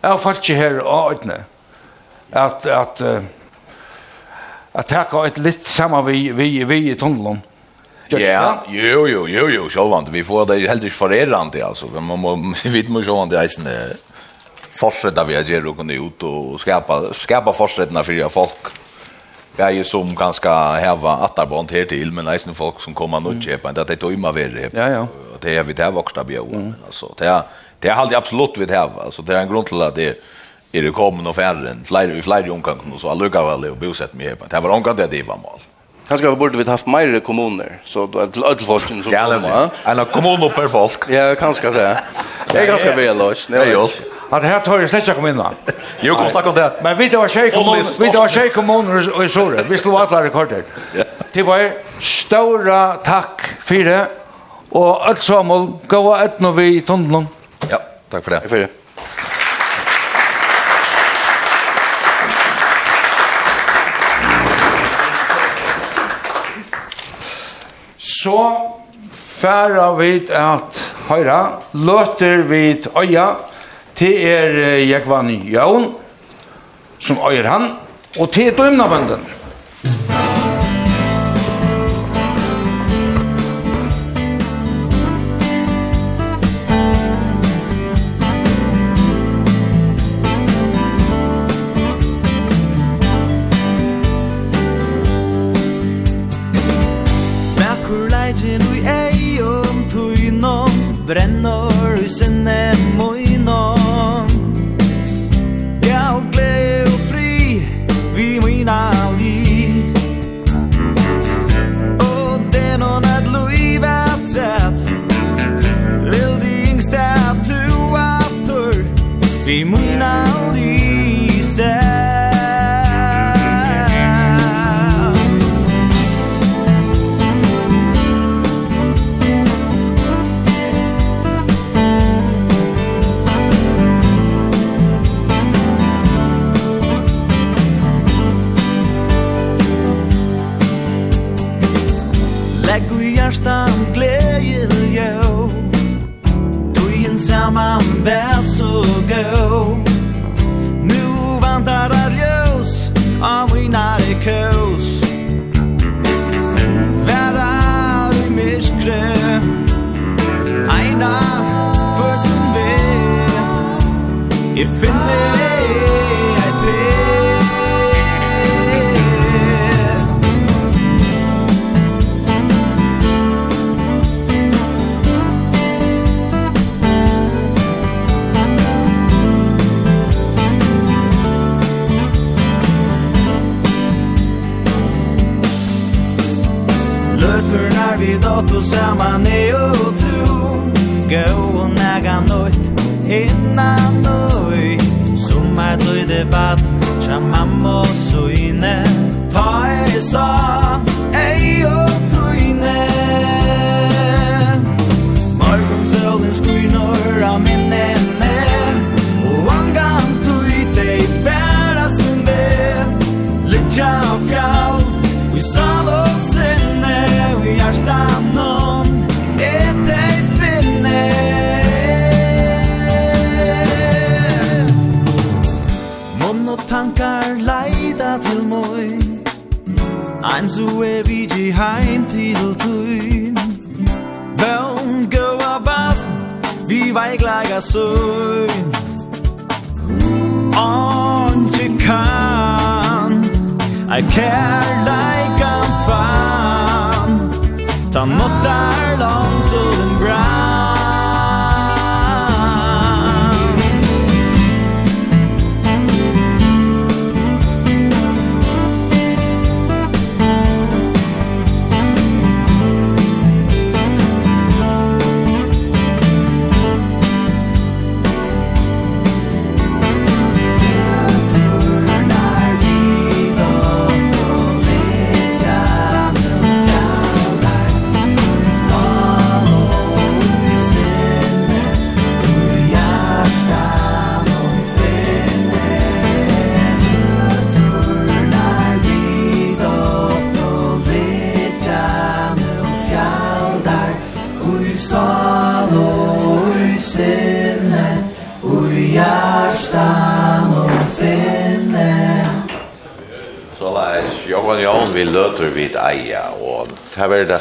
av folk här och ödna. Att att att ta ett litet samma vi vi vi i tunneln. Ja, jo, jo, jo, jo, sjålvand. Vi får det helt ikke forerende, altså. Man må, vi må [LAUGHS] sjålvand det eisende fortsette vi har gjort å kunne ut og skapa, skapa fortsettene for folk jeg er som ganske heva atterbånd her til, men eisende folk som kommer nå kjøper, det er tøyma verre. Ja, ja. Det er vi til vuxna bjør. Mm. Altså, det er, det er alltid absolutt vi til. Altså, det er en grunn til at det er det kommer noe færre, flere, flere och så allukka väl det å bosette meg her. Det var omgang det det var mål. Kanskje vi burde vi haft mer kommuner, så då er ødel folk som kommer. En kommun per folk. Ja, kanskje det. Det er ganske vel løs. Det er jo. At her tar jeg slett ikke komme inn da. Jo, kom snakk om det. Men vi tar tjej kommuner, vi tar tjej kommuner i Sore. Vi slår alle rekorder. Det var større takk for det. Og alt sammen, gå og etnå vi i tunnelen. Ja, takk for det. Takk for det. så færa vit at høyra, løter vit øya, til er Jekvan Jaun, som øyer han, og til dømnabønden.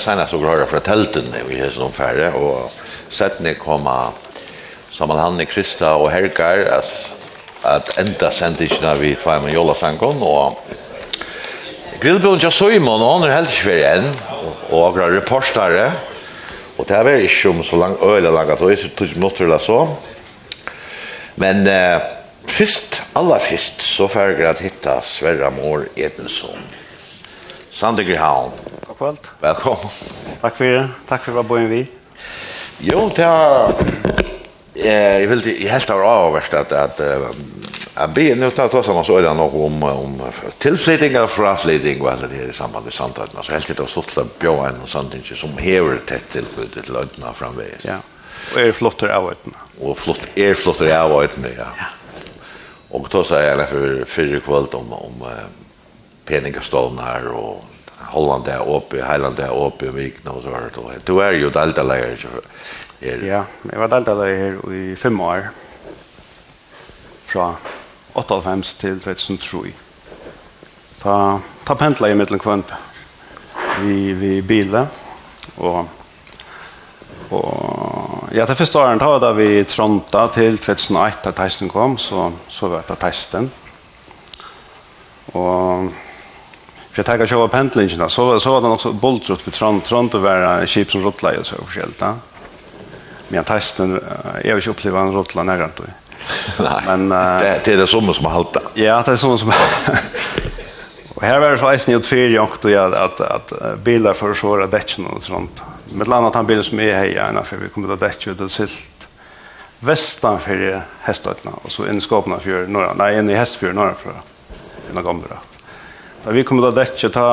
senast så hører fra telten i Jesu omfære, og settene kommer saman han i Krista og Hergar, at, at enda sendisjene vi tva med Jolasangon, og grillbjørn til Simon, og han er helst ikke fyrir enn, og akkurat reportere, og det er ikke om så langt øyla langt, og jeg tror ikke måtte det så. Men eh, først, aller først, så får jeg hitta Sverra Mår Edensson, Sandegrihavn, God kvöld. Välkommen. Tack för det. Tack för att vara vi. Jo, det ta eh jag vill jag helt av har avvärst att att Jag ber nu att ta samma så är det nog om, om tillflytningar eller fraflytning och allt det här i samband med samtalen. Så helt det har stått att bjöa en och sånt som hever tätt till till lögna framvägs. Ja. Och är flottar av ötna. Och flott, är flottar av ötna, ja. ja. Och då säger jag för, för kvöld om, om peningastånd här och Holland där uppe, Highland där uppe och Vikna och så var det. Du er jo deltaleier. Er... Ja, jag var deltaleier i fem år. Fra 85 til 2003. Ta, ta pendla i mellan kvant. Vi, vi bilar och og ja, det første året da, vi tronta til 2008 da testen kom, så, så var det testen. Og För jag tänker köpa pendlingarna så så var det också boltrot för trant trant att vara chips som rottla och så förskällt va. Men jag är jag har ju upplevt en rottla nära då. [LAUGHS] Men det det är det som som halta. Ja, det är som som [LAUGHS] Och här var det så isen gjort för jag då jag att att bilar för så där däcken och sånt. Med annat han bilen som är här gärna för vi kommer att däcka ut och silt västan för hästarna och så en skapna för norra. Nej, en i häst norra för. Några gånger då. Da vi kommer til å dekke, ta,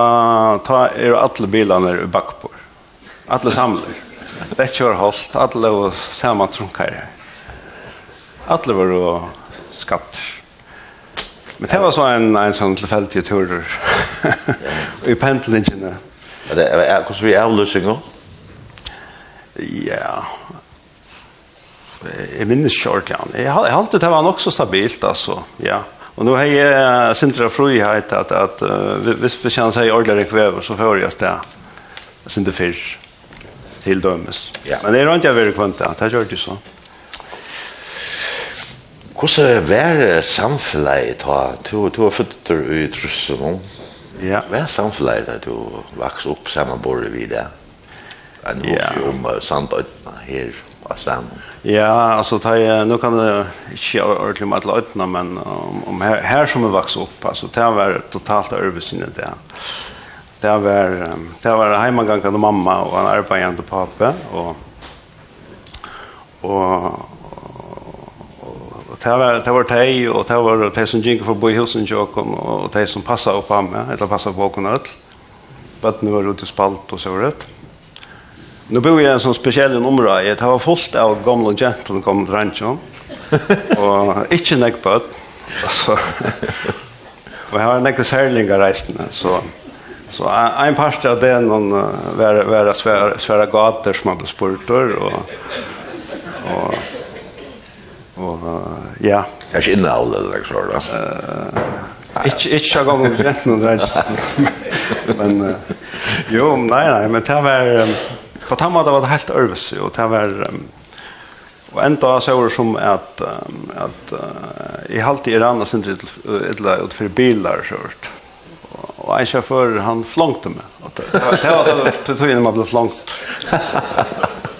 ta er alle bilene i bakpår. Alle samler. Dekke var holdt, alle var samme trunkere. Alle var og skatter. Men det var så en, en sånn tilfeldig tur [LAUGHS] i pendlingene. Er det er, hvordan vi avløsninger? Ja, jeg minnes ikke ordentlig. Jeg halte det var nok så stabilt, altså. Ja. Yeah. Och då har jag centra frihet att att hvis vi känns här ordlar kväver så får jag stä. Sen det fisk till dömes. Ja. Men det är inte jag kvant, kvanta. Det gör det så. Hvordan var samfunnet da? Du, du var født i Trusselund. Ja. Hva er samfunnet da du vokste opp sammen bordet videre? En ja. om Sandøytene her og sammen. Ja, alltså tar jag nu kan det inte ordentlig med alle øyne, men om, om här, her som är vax upp altså, det var totalt översynet där. Det var det var hemmagångande mamma och en arbeidende pappa och och och det var det var tej och det var det som gick för boy husen jag och det som passade upp på mig eller passade på konat. Vattnet var ute spalt och så rätt. Nu bor jag i en sån speciell område. Det var fullt av gamla och gentle kom till ranchen. [LAUGHS] och inte näck på Så Och jag har näck särlingar reisande. så så en part av det någon var var svära svära gator som man spurtor och och och ja, jag är inne all eller så då. Ikke ikke ich schau mal jetzt. Men jo, nei nei, men det var På den måten var det helt øvelse, og det var... Um, og enda så var det som at, um, at uh, jeg halte Iran sin sindri ytla ut for bilar, så hørt. Og en sjåfør, han flångte meg. Det var det var til togene man blev flångt.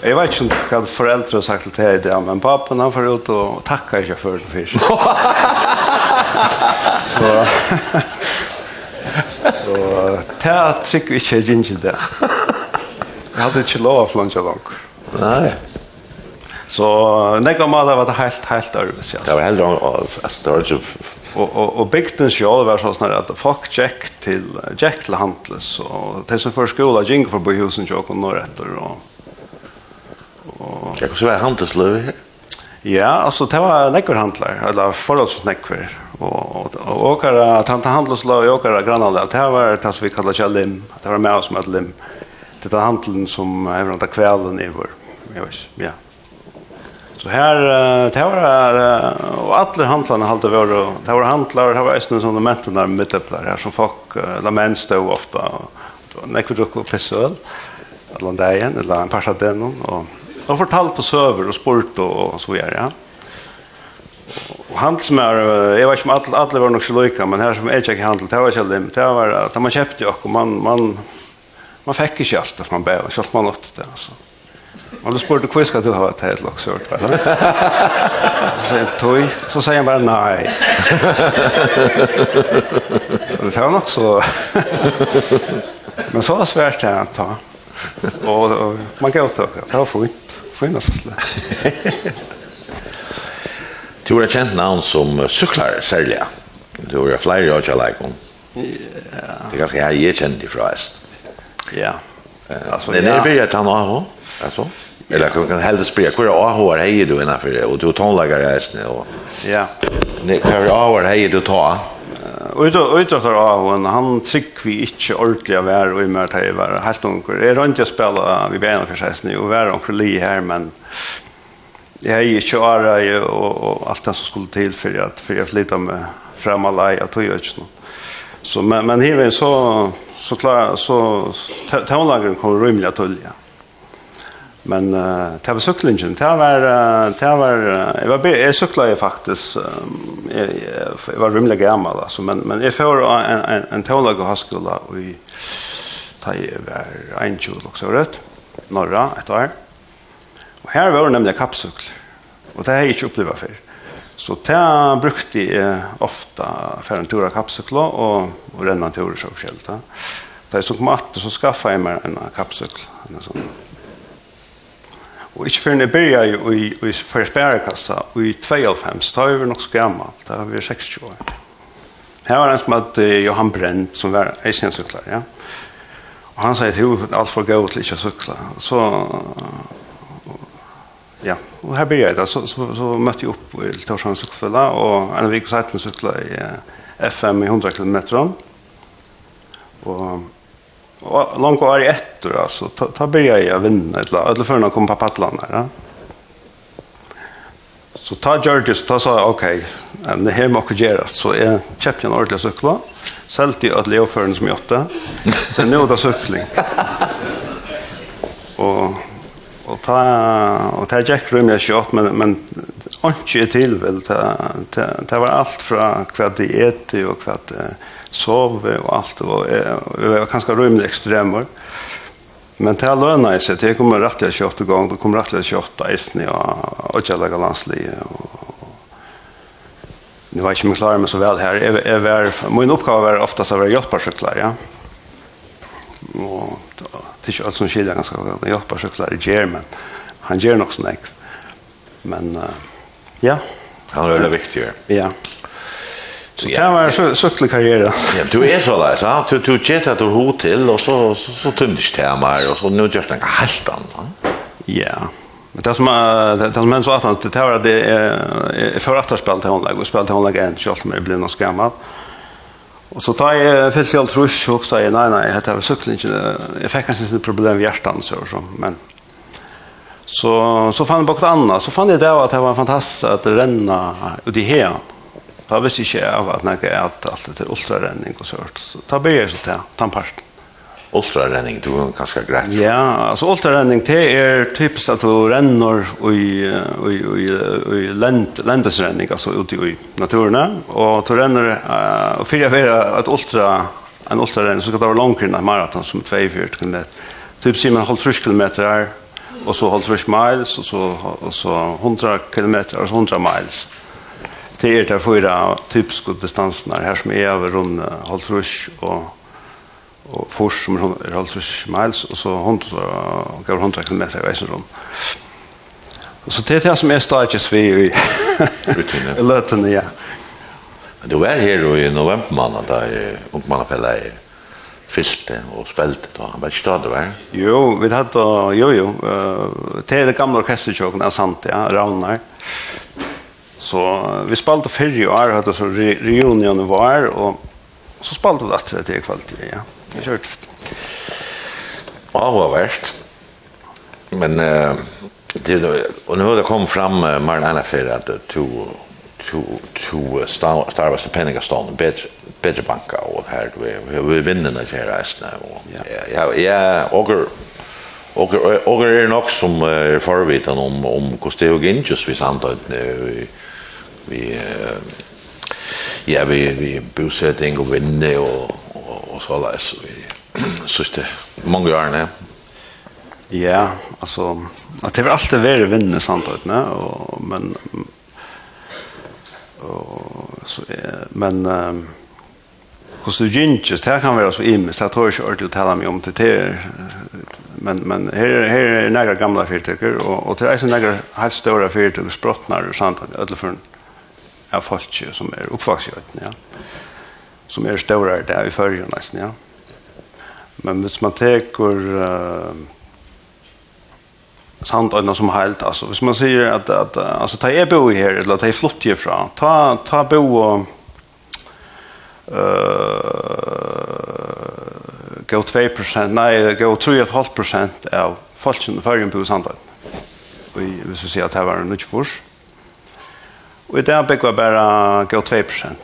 Jeg [LAUGHS] vet ikke hva foreldre har sagt til det i men papen han får ut og takker sjåføren først. [LAUGHS] [LAUGHS] Så... Så... Det er sikkert ikke jeg gynner det. Jeg hadde ikke lov å flunge langt. Nei. Så nekka maler var det helt, helt ærvis. Ja. Det var heller av Storge. Og, og, og bygden selv var sånn at folk gikk til, gikk til handles, og de som för skola gikk for byhusen til åkken når etter. Og, og... Det var handelsløy her. Ja, alltså det var nekker handlar, eller forholdsvis nekker. Og, og, og åkere, tante handelslag og åkara grannalde, det var det som vi kallar ikke lim, det var med oss med lim. Mm det er handelen som er blant av kvelen i vår. Jeg vet, ja. Så her, det var her, og alle handlene halte var, det var handlar, det var eisne sånne mentene middeplar her, som folk, la menn stod ofta, og nekve drukk og pisse eller en dagen, eller en par av den, og, de fortalt på søver og sport og, og så vidare. ja. Og handel som er, jeg vet ikke om alle, alle var nok så løyka, men her som er ikke handel, det var ikke limt, det var at man kjøpte jo, og man, man, man fick inte allt det man bär, så man åt det alltså. Man då spurte hur ska du ha ett helt lock sort va. Så tog så säger han bara nej. Det var nog så. Men så var svärt det att ta. Och, och man kan ta. det. Det var fint. Fint alltså. Du har känt namn som cyklar särliga. Du har flera jag like om. Det är ganska här jag känner ifrån häst. Ja. Alltså det är ju att han har alltså eller kan kan helst spela kvar och har hej du innan för och du tonlägger jag och ja. Nej, kvar har hej du ta. Och då ut då han han tryck vi inte av vär och i mer tajvar. Här står onkel. Det är inte spela vi ben för sig nu och vär onkel Li här men Jeg er ikke åra og, og alt det som skulle til till för att för jag flyttar med fram alla tog tror ikke noe. Så men men här så så klar så tonlagren kom rymliga tullja. Men uh, det var cyklingen, det var det var jeg, var jeg jag cyklade faktiskt jeg, jeg var rymlig gammal altså, men men jeg får en en, en tonlag och haskola och i taj var en tjur också rätt norra et år. Og her var det nemlig kapsykler. og det har jag inte upplevt förr. Så det brukte jeg ofte for en tur av kapsykla og, og renna turer så forskjellig. Da. da jeg stod på matte så skaffet jeg meg en kapsykl. En sånn. Og ikke før jeg begynte i, i, i forspærekassa i 92, da var vi nok skammal, da var vi 60 år. Her var en som hadde Johan Brent, som var eisnensykler, ja. Og han sier til henne alt for gøy til ikke å sykle. Så Ja, og her blir jeg da. Så, så, så møtte jeg opp i Torshavn Sukfella, og en vik og seiten sykla i FM i 100 km. Og, og langt år etter, altså, ta, ta blir jeg å vinne, eller, eller før han kom på Patland her. Ja. Så ta Gjørtis, ta sa jeg, ok, men det her må ikke gjøre, så jeg kjøpte en ordentlig sykla, selv i Leo leoførene som jeg åtte, så nå er det sykling. [LAUGHS] Og och ta och ta Jack Room där shot men men inte är till väl ta ta var allt från kvad det äter och vad sov och allt och var ganska rymd extremer. Men det lönar sig. Det kommer rättliga 28 gånger. Det kommer rättliga 28 isni och och jag landslige och Nu var jag inte klar med så väl här. Jag, jag var, min uppgave var oftast att vara hjälparcyklar, ja. Och det är inte allt som skiljer ganska väl. Jag hoppar så klart i ger, men han ger nog sån äkt. Men uh, ja. Han är väldigt viktig. Ja. Så det kan vara så sucklig karriär. Ja, du är så där så du du jet att du hot till och så så, så tömdes termar och så nu just en helt annan. Ja. Men det som det som men så att det var det är för att spela till håndlag och spela till håndlag en shot med blir någon skammad. Mm Og så tar jeg fyllt i alt rusk, og så jeg, nei, nei, jeg heter syklingen, jeg fikk kanskje litt problem med hjertan, så, så, men så, så fann jeg bort annet, så fann jeg det at det var fantastisk at det renna ut i heen. Da visste jeg ikke av at jeg er alt etter ultrarenning og så hørt. Så da blir jeg så til, den ultrarenning, du er ganske greit. Ja, altså ultrarenning, det er typisk at du renner i, i, i, i lend, lendesrenning, altså ute i naturen, og du renner, uh, og fyrir fyrir at ultra, en ultrarenning, så kan det være langere enn en maraton som 2-4 km. Typ sier man holdt 3 km, og så holdt 3 miles, og så, og så 100 km, og så 100 miles. Det er de fyra typiske distansene her som er over rundt holdt 3 og og fors som er halvtrus miles, og så hundra, gav hundra kilometer i veisen Eisenrom. Så det er det som er stadig vi i løtene, ja. Men du var her i novembermannen, da ungmannafella er fyllte og spelte da. Han var ikke stadig var? Jo, vi hadde, jo jo, det er det gamle orkestertjåken, det er sant, ja, Ravnar. Så vi spalte fyrre år, hadde så reunionen var, og så spalte det etter det kvalitet, ja. Jeg kjørte. vi. Ja, det var verst. Men uh, det, og nå har det kommet fram uh, mer enn for at to, to, to starveste til penningastånd, bedre, bedre banka og her vi, vi vinner det her reisene. Og, ja, ja, ja, og Og og er nok som er forvitan om om hvordan det går just vi samtidig vi vi ja, vi, vi bosättning och vinner och, och, och så där. Så vi synes det många år nu. Ja, alltså att det är alltid värre vinner sant ut, ne? Och men och så är men um, hur så gynns det kan være så immens det tror jag ordentlig å tale mig om det men men här her här är gamle gamla og, och och det är så några helt stora fyrtycker sprottnar och sånt att alla för av folk som er oppvakset, ja. Som er større der i førre, nesten, ja. Men hvis man teker uh, sandøyna som helt, altså, hvis man sier at, at altså, ta jeg bo her, eller ta jeg flott herfra, ta, ta bo og uh, gå 2%, nei, gå 3,5% av folkene førre på sandøyna. Og hvis vi sier at det var en nødvendig Og i det er jag bare gå 2 procent.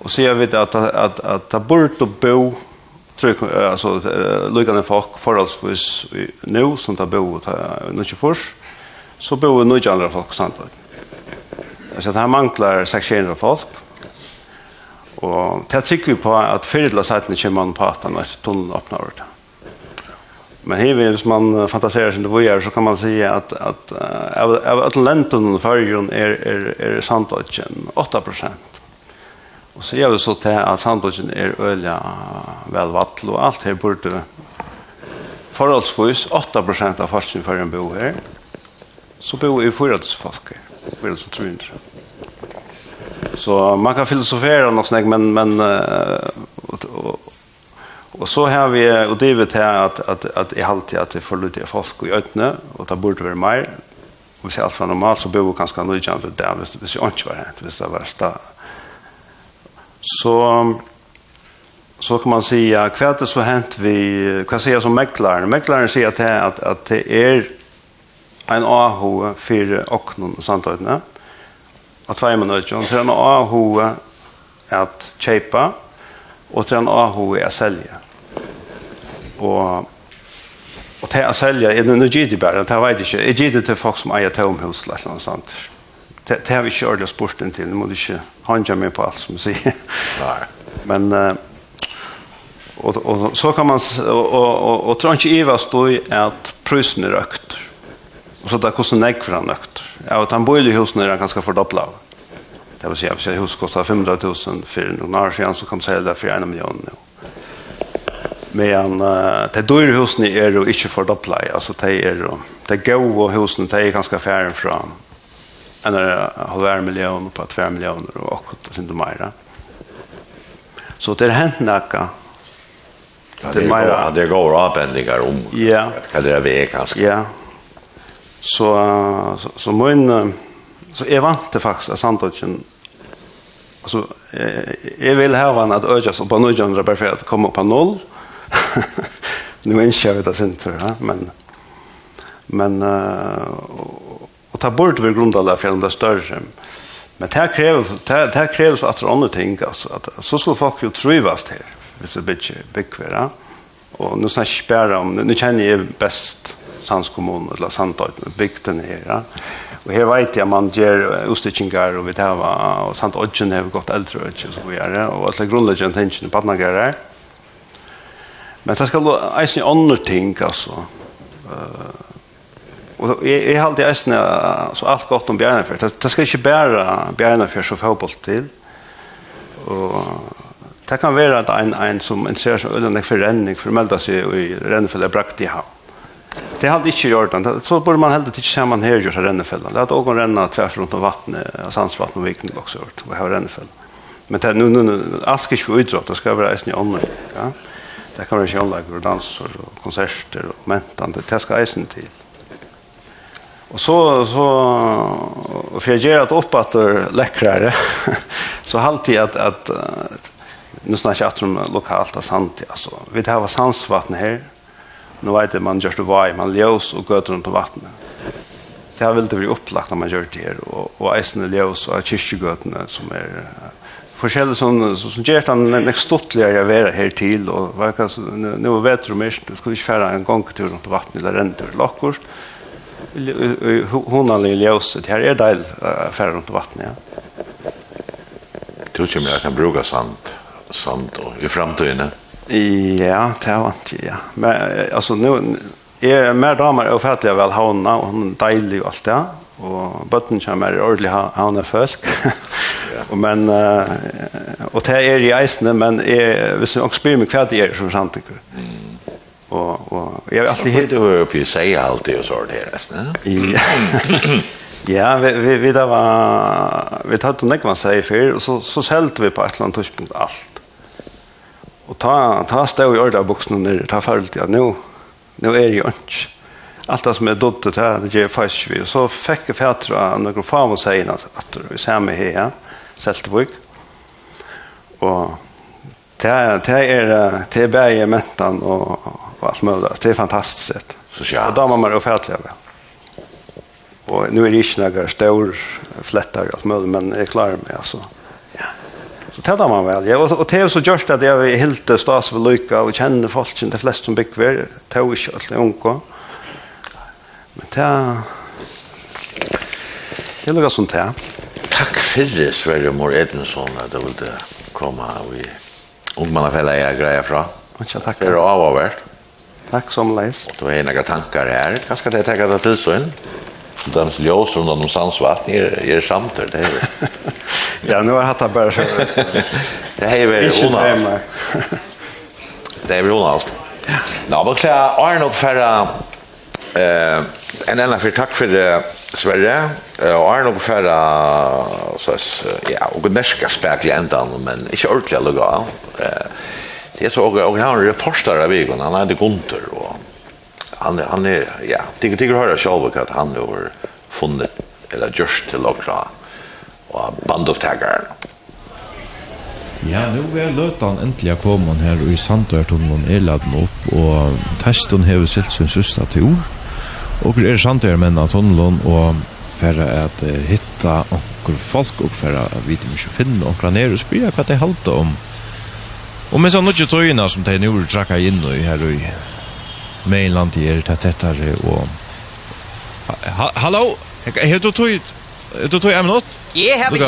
Og så gjør vi det at att, att, att ta bort och bo tryck alltså lukande folk förhållsvis nu som tar bo nu inte först så bor nu inte andra folk samtidigt. Alltså det här manglar 600 folk og det tykker vi på at fyrre til sættene kommer man på at han er tunnelen åpner over det. Men här vill man fantiserar sig det var så kan man säga att att av av Atlanten och är är är Sandwichen 8 Och så gör det så till att Sandwichen är öliga väl vattl och allt här borde förhållsvis 8 av fastighet för en bo här. Så bor i förhållsvis folk. Vill så tror inte. Så man kan filosofera något snägg men men och, och, Och så har vi och det vet här att att att i alltid att det får lite folk i ödne och ta bort över mer. Och så alltså normalt så behöver kanske någon chans att där visst det inte var det visst det var sta. Så så kan man säga kvärt det så hänt vi kan säga som mäklaren. Mäklaren säger att att att det är en AH för öknen och sånt där. Att två minuter och sen AH att köpa och sen AH att sälja og og til å selge, er det noe gitt bare, det vet jeg ikke, jeg gitt det til folk som eier tomhus eller noe sånt. Det har vi ikke ordentlig spurt inn til, nå må du ikke handle meg på alt som jeg sier. Nei. Men, og, og, så kan man, og, og, og, og tror ikke Iva stod at prusen er økt. Og så det er hvordan jeg for han økt. Ja, og den bøyde husen er han ganske fordoblet av. Det vil si, hvis jeg husker kostet 500 000 for noen år siden, så kan du selge det for 1 million nå. Men uh, det dyre husene er jo ikke fordoblet. Altså, det er jo, det gode husene, det er ganske færre fra en halvær million på tvær millioner og akkurat sin det mer. Så det er hent noe. Det er mer. Det går avbendinger om. Ja. Hva det er vei ganske. Ja. Så, så, så min, så jeg vant det faktisk av Sandodgen Alltså, jag vill ha en att öka så på 900 bara för att komma på noll. [LAUGHS] nu är inte jag det sin ja? men, men uh, och, ta bort vår grundala för det större. Men det här kräver, det här, här krävs att det andra ting, alltså, att, så skulle folk ju trivas till, hvis det blir byggver, ja? Och nu snackar jag om, nu känner jag bäst Sands kommun, eller Sandöjten, bygden här, ja? Og her vet jeg man gjør ustikingar og vi tar og sant odgen har gått eldre og så vidare Og alle grunnleggende tingene på andre Men det skal eisen i andre ting, altså. Uh, og jeg, jeg halte eisen så alt godt om Bjarnafjør. Det, det skal ikke bare Bjarnafjør som fotboll til. Og det kan være at en, en som interesserer seg øyne for renning, for å melde seg i rennefjellet brakt i havn. Det hadde ikke gjort det. Så borde man heller ikke sammen her gjøre rennefjellet. Det hadde også rennet tvers rundt om vattnet, sandsvattnet og vikene også gjort, og her rennefjellet. Men det er nu, nu, nu, asker ikke for utdrag, det skal være eisen i ånden. Ja. Det kan være kjølleger og danser og konserter og mentande. Det skal eisen til. Og så, så for jeg gjør at opp [LAUGHS] at det er så alltid at, at nu snackar jag om lokalt och sant alltså vi det här sandsvatten sansvatten här nu vet det man just vad man ljus och går runt på vattnet det har vill det bli upplagt när man gör det här och och isen ljus och kyrkogatan som är forskjellig sånn, så som gjør han en ekstottligere å være her til, og verka, så, nå vet du mest du skulle ikke fære en gangtur rundt vattnet eller en tur lakkost, hon anlig ljóset, her er deil å fære rundt vattnet, ja. Du kommer jeg kan bruka sand, sand og, i framtiden, Ja, det var ikke, ja. Men, altså, nå, er mer damer og fætlig vel havna, og hun er deilig og alt det, og bøtten kommer i ordentlig havna folk, [LAUGHS] men uh, och det är i isen men är visst jag spyr mig kvad det är som sant tycker. Mm. Och och jag har alltid helt över uppe säga allt det och så där resten. [CLEARS THROAT] Ja, vi vi vi där var vi hade något man säger för och så så sålde vi på ett land touchpunkt allt. Och ta ta stå i orda boxen ner ta fallt ja nu nu är det ju inte allt det som är dottet här, det ger fast vi. Så fick jag fätra några och säger att, att vi ser mig här. Seltevik. Og det er, det er, det er bare mentan og, og alt mulig. Det er fantastisk sett. ja. Og da må man jo færdelig av Og nu er det ikke noen stor flettar og alt mulig, men jeg klarer meg, altså. Ja. Så det man vel. Ja, og, og det er så gjørst at jeg vil helt stas for lykka og kjenne folk til de fleste som bygger. Det er jo ikke alt det unge. Men det er... Det er noe som det er takk fyrir Sverre Mor Edensson at du ville komme og i ungmannafella jeg greier fra. Ikke takk. Det er avavert. Takk som leis. Og du har enige tankar her. Hva skal det tenke deg til så inn? De ljøser rundt om sandsvatten er er samtidig. [LAUGHS] Det er Ja, nu har jeg hatt det bare så. Det är väl onalt. Det er väl onalt. Ja. Nå, men klär Arne och färra Eh, en annan för tack för det Sverige och är nog för så ja, och gudneska spärkliga ändan men inte ordentligt lugga. Eh, det är så och han är reporter av Egon, han är det Gunter och han han är ja, det tycker höra själv att han har funnit eller just till lockra och bandupptagaren. Ja, nu er løtan endelig kommet her i Sandværtunnelen er laden opp, og testen har silt sin søster til ord. Och är sant det men att hon och för att hitta och folk och för att vi måste finna och ner och spela vad det hållt om. Och men så något tjojna som det nu drar in i här i mainland i er tättare och Hallå, jag heter Toj. Du tog en minut? Jeg har vi...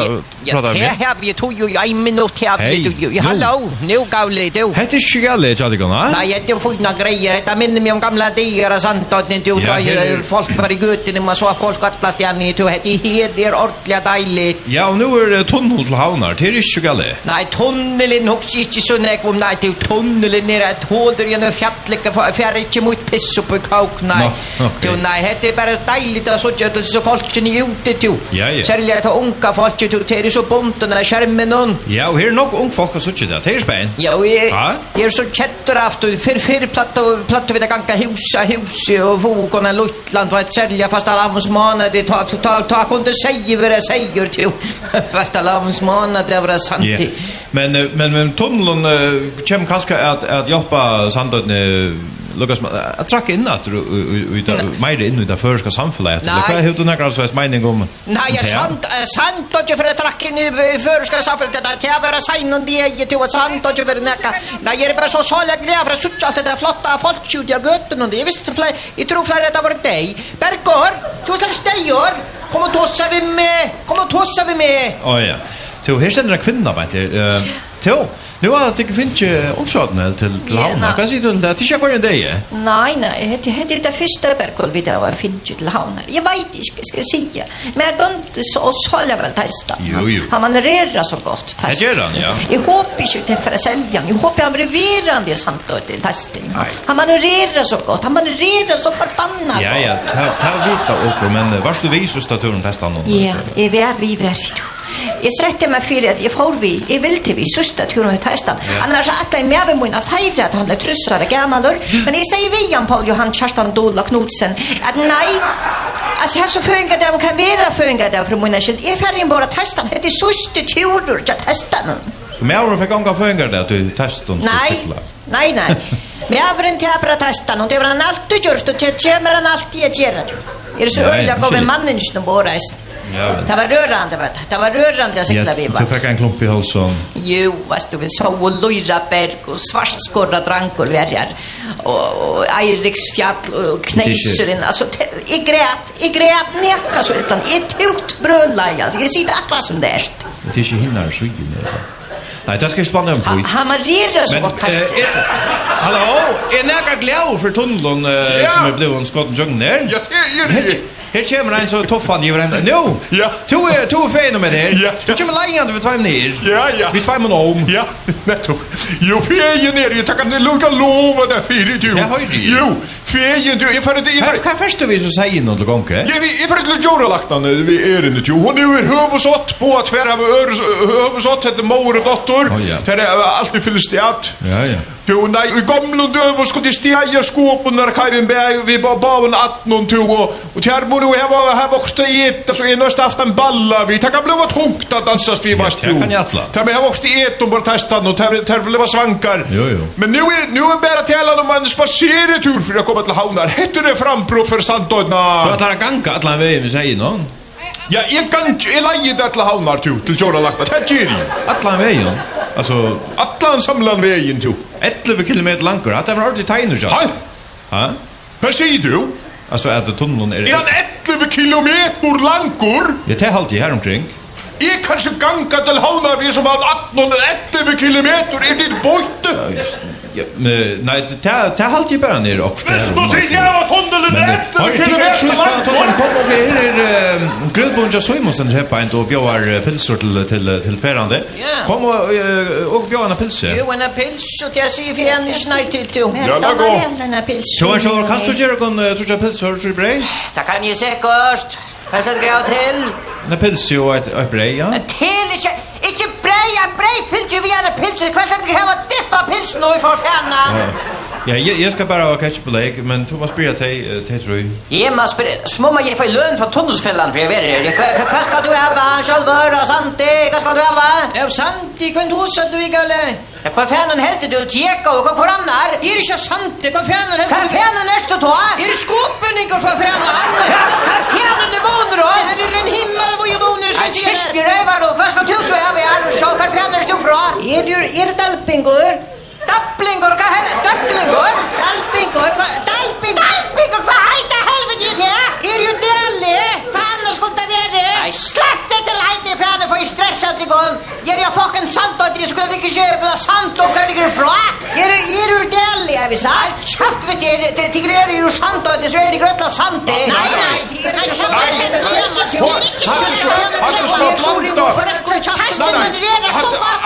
Ja, det har vi to jo en minutt her. Hei, jo. Hallo, nu gavle du. Hette er ikke gavle, ikke det gavle? Nei, det er fina greier. Hette minner meg om gamle dier og sant, og du drar folk fra gutene, man så folk atlas til henne, du hette her, det er ordentlig deilig. Ja, og nå er det tunnel til havnar, det er ikke gavle. Nei, tunnelen hos ikke sånn jeg om, nei, til er tunnelen er et hoder gjennom fjallet, for ikke mot piss opp i kauk, nei. Nei, det er bare deilig, det er så gjødelse, folk kjenner ute, du. Ja, ja. Særlig at unge unga folk ut det er så bunt den skjermen skärmen Ja, og her är nog ung folk som sitter där. Det er spänn. Ja, og jeg, ah? jag är så kättor aft og för för platta och platta vid ganska husa hus och vågorna Luttland og et sälja fast alla måned det tar totalt ta kunde säga vad det säger til [LAUGHS] fast alla måned det var sant. Ja. Men men men tunneln uh, kommer kanske att att hjälpa sandödne Lukas, jag track in att ut mer in i det förska samhället. Det kan har du några så mening om. Nej, jag sant sant og ikke for att track inn i förska samhället där det är bara sein och det är til, vad sant og att för näka. Nei, jeg er bare så så glede for för att alt det där flotta folk ut i gøtten och det Jeg visst flere, jeg tror för det var deg. Bergård, du slags deg stäjor. Kom og tossa vi med. Kom og tossa vi med. Ja ja. Du, här ständer en kvinna, vet du. Jo, nu har jag tycker finns ju omsådna till till hamna. Kan se till det tisha för en dag. Nej, nej, det heter det första bergkol vi där finns ju till hamna. Jag vet inte ska säga. Men de så oss håller väl testa. Jo, jo. Han manövrerar så gott. Det gör han, ja. Jag hoppas ju till för säljan. Jag hoppas han blir det sant då till testen. Han manövrerar så gott. Han manövrerar så förbannat. Ja, ja, ta ta vita och men varst du visst staturen testar någon. Ja, är vi vi vet. Jeg sette meg fyrir at jeg får vi, jeg vil til vi, søsta til hun høytaistan. Annars er alle i mjave mun a feire at han ble trussar og gammalur, men jeg sier vi Jan Paul Johan Kjerstan Dola Knudsen, at nei, altså her så føringar der, man kan vera føringar der, for mun skyld. skilt, jeg færre inn bara testan, det er søsta tjurur til testan. Så med har fick mjavren fikk anga føringar der til testan? Nei, nei, nei. Mjavren til abra testan, og det var han alltid gjort, og det kommer han alltid at Det Er så øyla gov en mannen som bor reist. Ja. Det var rörande vet du. Det var rörande att cykla vi var. Du fick en klump i halsen. Jo, vad du vill så och Lyra berg och svartskorra drankor vi är Och, och Eiriksfjall och knäseren. Alltså jag grät, jag grät näka så utan i tukt brölla alltså. Jag det akkurat som det är. Det är inte hinnar så ju Nej, det ska jag spanne om på. Han marrerer så godt kastet. Hallå, er nægget glad för tunnelen som är blivit en skotten ner? Ja, det ju. det. Här kommer en så toffan giver en. No! Ja. To är to är med det. Ja. Du kommer lägga du två ner. Ja, ja. Vi två man om. Ja. [LAUGHS] nettopp. Jo, för är ju ner ju tackar lova der för det ju. Jag hör ju. Jo, för är du jeg fyrir det är Kan först vi så säga någon gång. Ja, vi är för det Jora lagt han vi är det ju. Hon är ju hövsått på att tvära över hövsått heter mor och dotter. Det är alltid fyllstat. Ja, ja. Jo, nei, i gamle døver skulle de stege skåpen der Kajvin Bæg, vi var baven 18 og to, og til her må du heva, var her vokste i et, så en nøst aften balla vi, det kan bliva tungt at dansast vi var stro. Ja, kan jeg atla. Det her vokste i et, om bare testan, og det her bliva svankar. Jo, jo. Men nu er, nu er bare tala om man spaserer tur for å komme til havnar, hette det frambrott for sandodna. Hva tar han ganga, atla vei vi sier noen? Ja, jeg kan ikke, jeg leier det til havnar til, til kjøra lagt, det gjør jeg. Atlan veien, altså... Atlan samlan veien til. 11 kilometer langer, at det var ordentlig tegner, ja. Hæ? Hæ? Hva sier du? Altså, at tunnelen er... Er han 11 kilometer langer? Ja, det er halvt i her omkring. Jeg kan ikke ganga til havnar vi som har 18 11 kilometer, er det bøyte? Ja, just det. Nej, ta ta halt ju bara ner och. Visst til till jag och tunneln rätt. Har du tänkt att ta ta en pop och här är grillbunja så måste ni häpa inte och bjöar pilsor till till till färande. Kom och och bjöa en pilse. Jo, en pils og jag ser for en snäj til to. Ja, då går. Så så kan du göra kon tror jag pilsor så bra. Det kan ju säkert. Kan sätta grej til. En pils och ett brei, ja. Til ikke ikke brei fylgje vi gjerne pilsen, hva skal vi hava dippa pilsen nå i forfjana? Ja, jeg, jeg skal bare ha ketchup på lake, men du må spyrja til, te, tror jeg. Jeg må spyrja, små må jeg få løn fra tunnelsfellan, for jeg vet det. Hva skal du hava, Sjølvor og Santi, hva skal du hava? Ja, Santi, kun du husa du ikke, eller? Hva fanen helte du tjekka og hva foran er? Er ikke sant? Hva fanen helte du? Hva fanen er stå ta? Er skopen ikke hva fanen? Hva fanen er våner og? Her er en himmel hvor jeg våner skal si det. Kjersti røyvar og hva skal du så er vi er og sjå, hva fanen er stå fra? Er du er dalpingur? Dapplingur, hva heller? Døplingur? Dalpingur, hva? Dalpingur, hva heiter? herfra? Er, er, er vi salt. Skaft vet jeg, tigrar er jo sant og det så är det gröt av sant. Nei, nei, tigrar er ikke sant. Nej, det er ikke sant. Alltså små planta.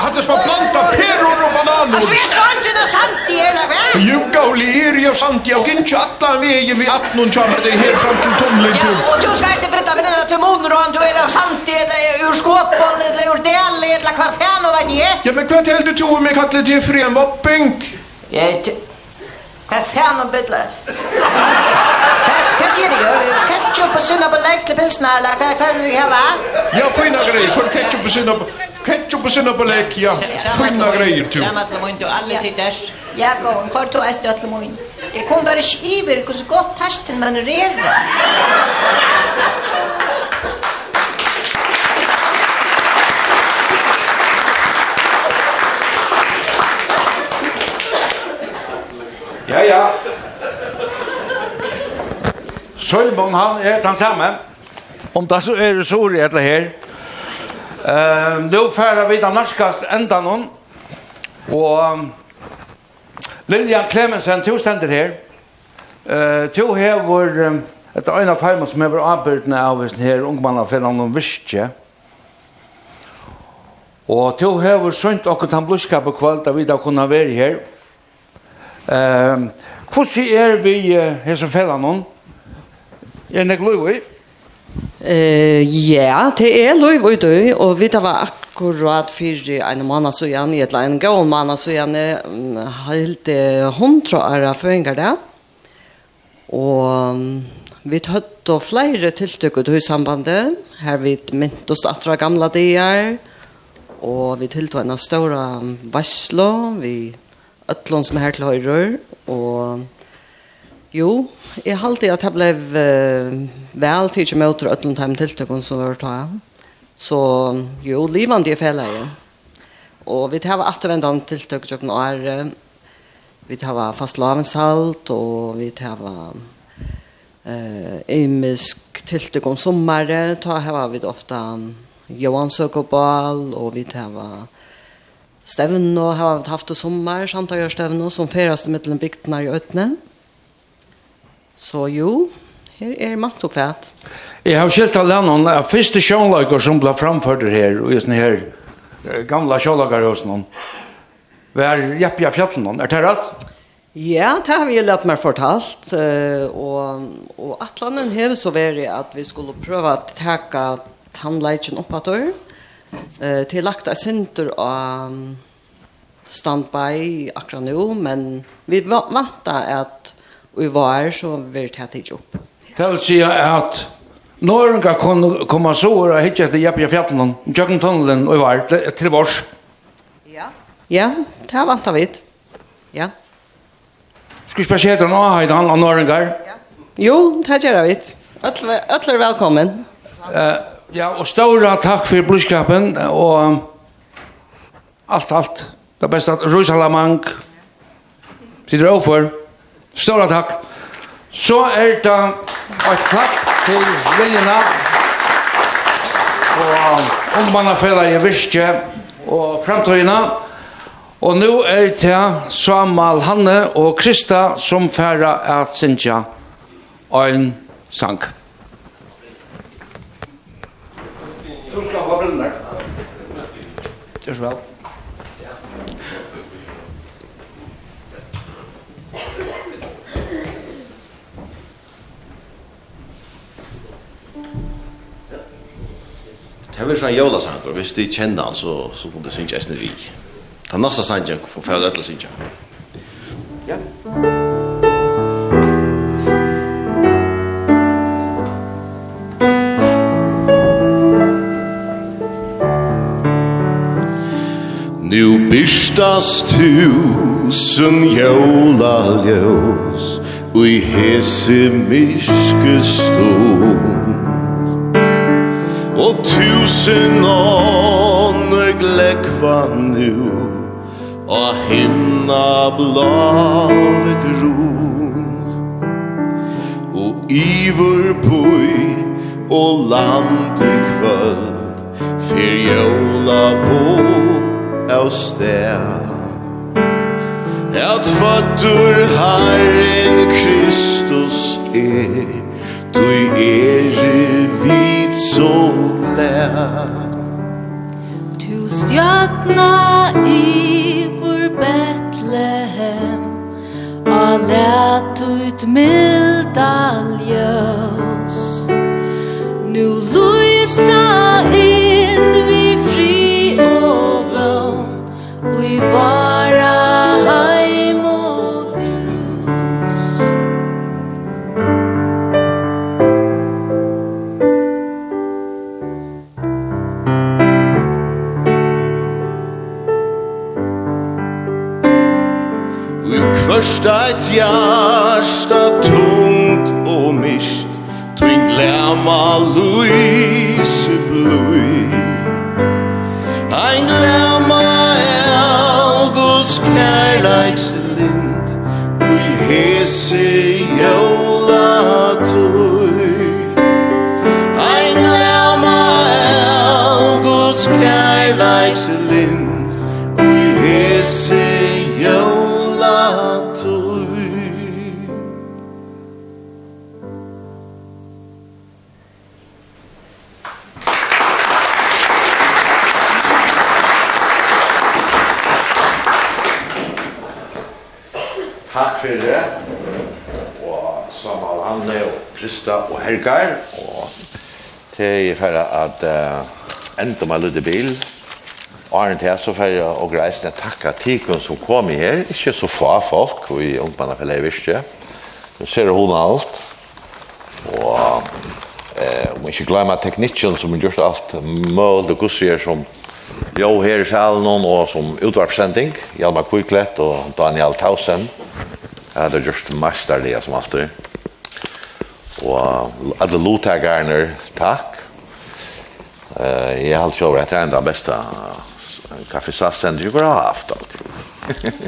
Hade små planta peror och bananer. Alltså är sant det sant det är väl. Jo, gauli er jo sant. jeg kan inte alla vägen vi att någon kör det här fram til Tomlinkur. Ja, og du skal ikke berätta för den där tumoner och du er av sant det ur skåpen eller ur delen eller vad fan och vad det är. Ja, men hva til du tog meg kallet till främvapping? Jag Vad fan om bitte? Det ser det ju. Ketchup och sennap och lök till pilsnar. hva vil du ha? Ja, fina grejer. Kan ketchup och sennap ketchup og sennap och lök, ja. Fina greier, du. Samma til mun, du. Alla tittars. Ja, gå. Kvar tog äst du till mun. Jeg kom bare ikke iver. hvordan godt gott man är. Ja, ja. Sølmon, han er den samme. Om det så er det sår i etter her. Uh, nå færer vi den norskast enda noen. Og um, Lilian Clemensen, to stender her. Uh, to hever, um, etter øyne av heimen som hever avbyrdene av hvis her ungmannen finner noen virkje. Og to hever sunt okkur tan bluskap og kvalt av vi da kunne være her. Ehm hvordan er vi uh, her som fella noen? Er det gløy? Eh ja, det er løy og du og vi tar var akkurat fyrir en måned så gjerne, et eller en gål måned så gjerne, helt hundra er av føringer der. Og vi tøtt og flere tiltøk ut i sambandet. Her vi mynt oss atra gamla dier, og vi tiltøk en av ståra vasslo, vi ötlån som är här till höjrör. Och jo, jag har alltid att jag blev uh, väl tidigt med åter ötlån hem tilltöken som var ta. Så jo, livande är fel här. Och vi tar att vända om tilltök som är vi tar fast lavenshalt och vi tar eh emisk tilltök om sommare. Ta har vi ofta Johan Søkobal og vi tar stevn og har haft det sommer, samtaler stevn og som feraste mittelen bygdene i Øtne. Så jo, her er makt og kvæt. Jeg har skilt av landet av første sjånlager som ble framført her, og just her gamla sjålager hos noen. Hva er Jeppja Fjallen? Er det rett? Ja, det har vi lett meg fortalt, og, og atlanen har så vært at vi skulle prøve å teke tannleitjen opp at døren, Eh till lagt av center av standby akkurat nu men vi väntar att vi var så vi tar det upp. Det vill säga att Norrönka kan komma så och hitta efter Jeppe Fjällen, Jökentunneln och var till vars. Ja. Ja, det här väntar vi. Ja. Ska vi spela heter någon här han Norrönka? Ja. Jo, det här gör vi. Alla alla välkommen. Eh Ja, og stora takk for blodskapen, og alt, alt. Det beste at Røysalamang sitter overfor. Stora takk. Så er det et klapp til Viljena, og ungmannafelaget Virske og fremtøyene. Og nå er det Samal Hanne og Krista som færa at Sintja en sang. Takk. Gjør så vel. Det er vel sånn jólasangur, hvis de kjenner han, så, så kunne de synge Esner Vig. Den nasta sangen får jeg til å synge. Ja. Nu byrstast tusen jóla ljus Ui hese myske stund. Og tusen ånder glekva nu Og himna blave grund. Og ivor boi og lande kvöld Fyr jóla boi av sted At fattur Herren Kristus er Du er vid så glad. Du stjatna i vår Betlehem Og lät ut milda ljød eit hjärsta tungt og mist Tving glämma Louise blui Ein glämma Elgos kærleiks lind Ui hese helgar, og til jeg færre at uh, enda meg lydde Bil, og Arne til så færre og reisende takka tikon som kom i her, ikke så få folk, og i ungbanna for leivirste. Du ser hun alt, og eh, om ikke glemmer teknikken som gjort alt mål og gussier som Jo, her i salen og som utvarpsending, Hjalmar Kuiklet og Daniel Tausen. Ja, det er just masterlige som alltid. Og alle lottakarne, takk. Uh, jeg har alltid over at det er enda beste kaffesassende jeg har haft alt.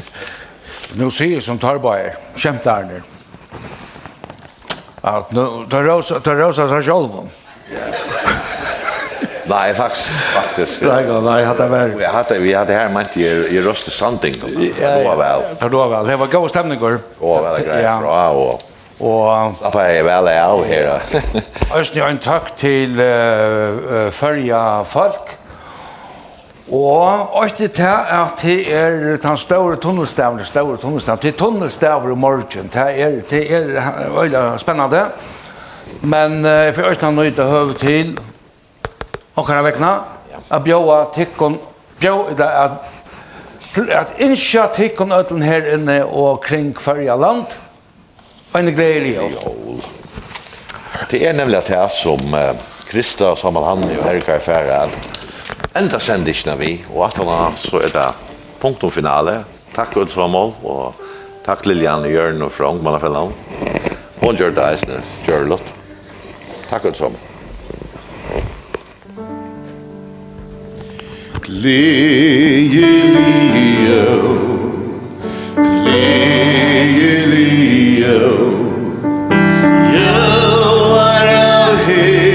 [LAUGHS] Nå sier som Tarbaer, kjemtarner, at nå tar rosa, tar rosa seg selv om. [LAUGHS] Nej, faktisk, faktiskt. Nei, nej, jag hade väl. Jag hade vi hadde her ment i i röste sanding. Ja, det var väl. Det var vel. Det var god stämning går. Åh, väl grej. Ja, och Og Slappa jeg vel av her. [LAUGHS] Østen en takk til uh, førja folk. Og øyne til at det er den store tunnelstavene, den store tunnelstavene, til tunnelstavn i morgen, det er, det er veldig spennende. Men uh, for øyne har nøyde høve til Hoka vekna. at bjøa tikkun, bjøa, at, at innskja tikkun øtlen her inne og kring førja land, En gledelig jul. Det er nämligen det som uh, Krista och Samuel Hanni og Erika er færre, at enda sändingsna vi og at han så er det punktum finale. Takk Gud Samuel og takk Lilian och Jørn og Frank Malafella. Hun gjør det eisne, gjør det lott. Takk Gud Samuel. Gleje, gleje, Lelio Yo, I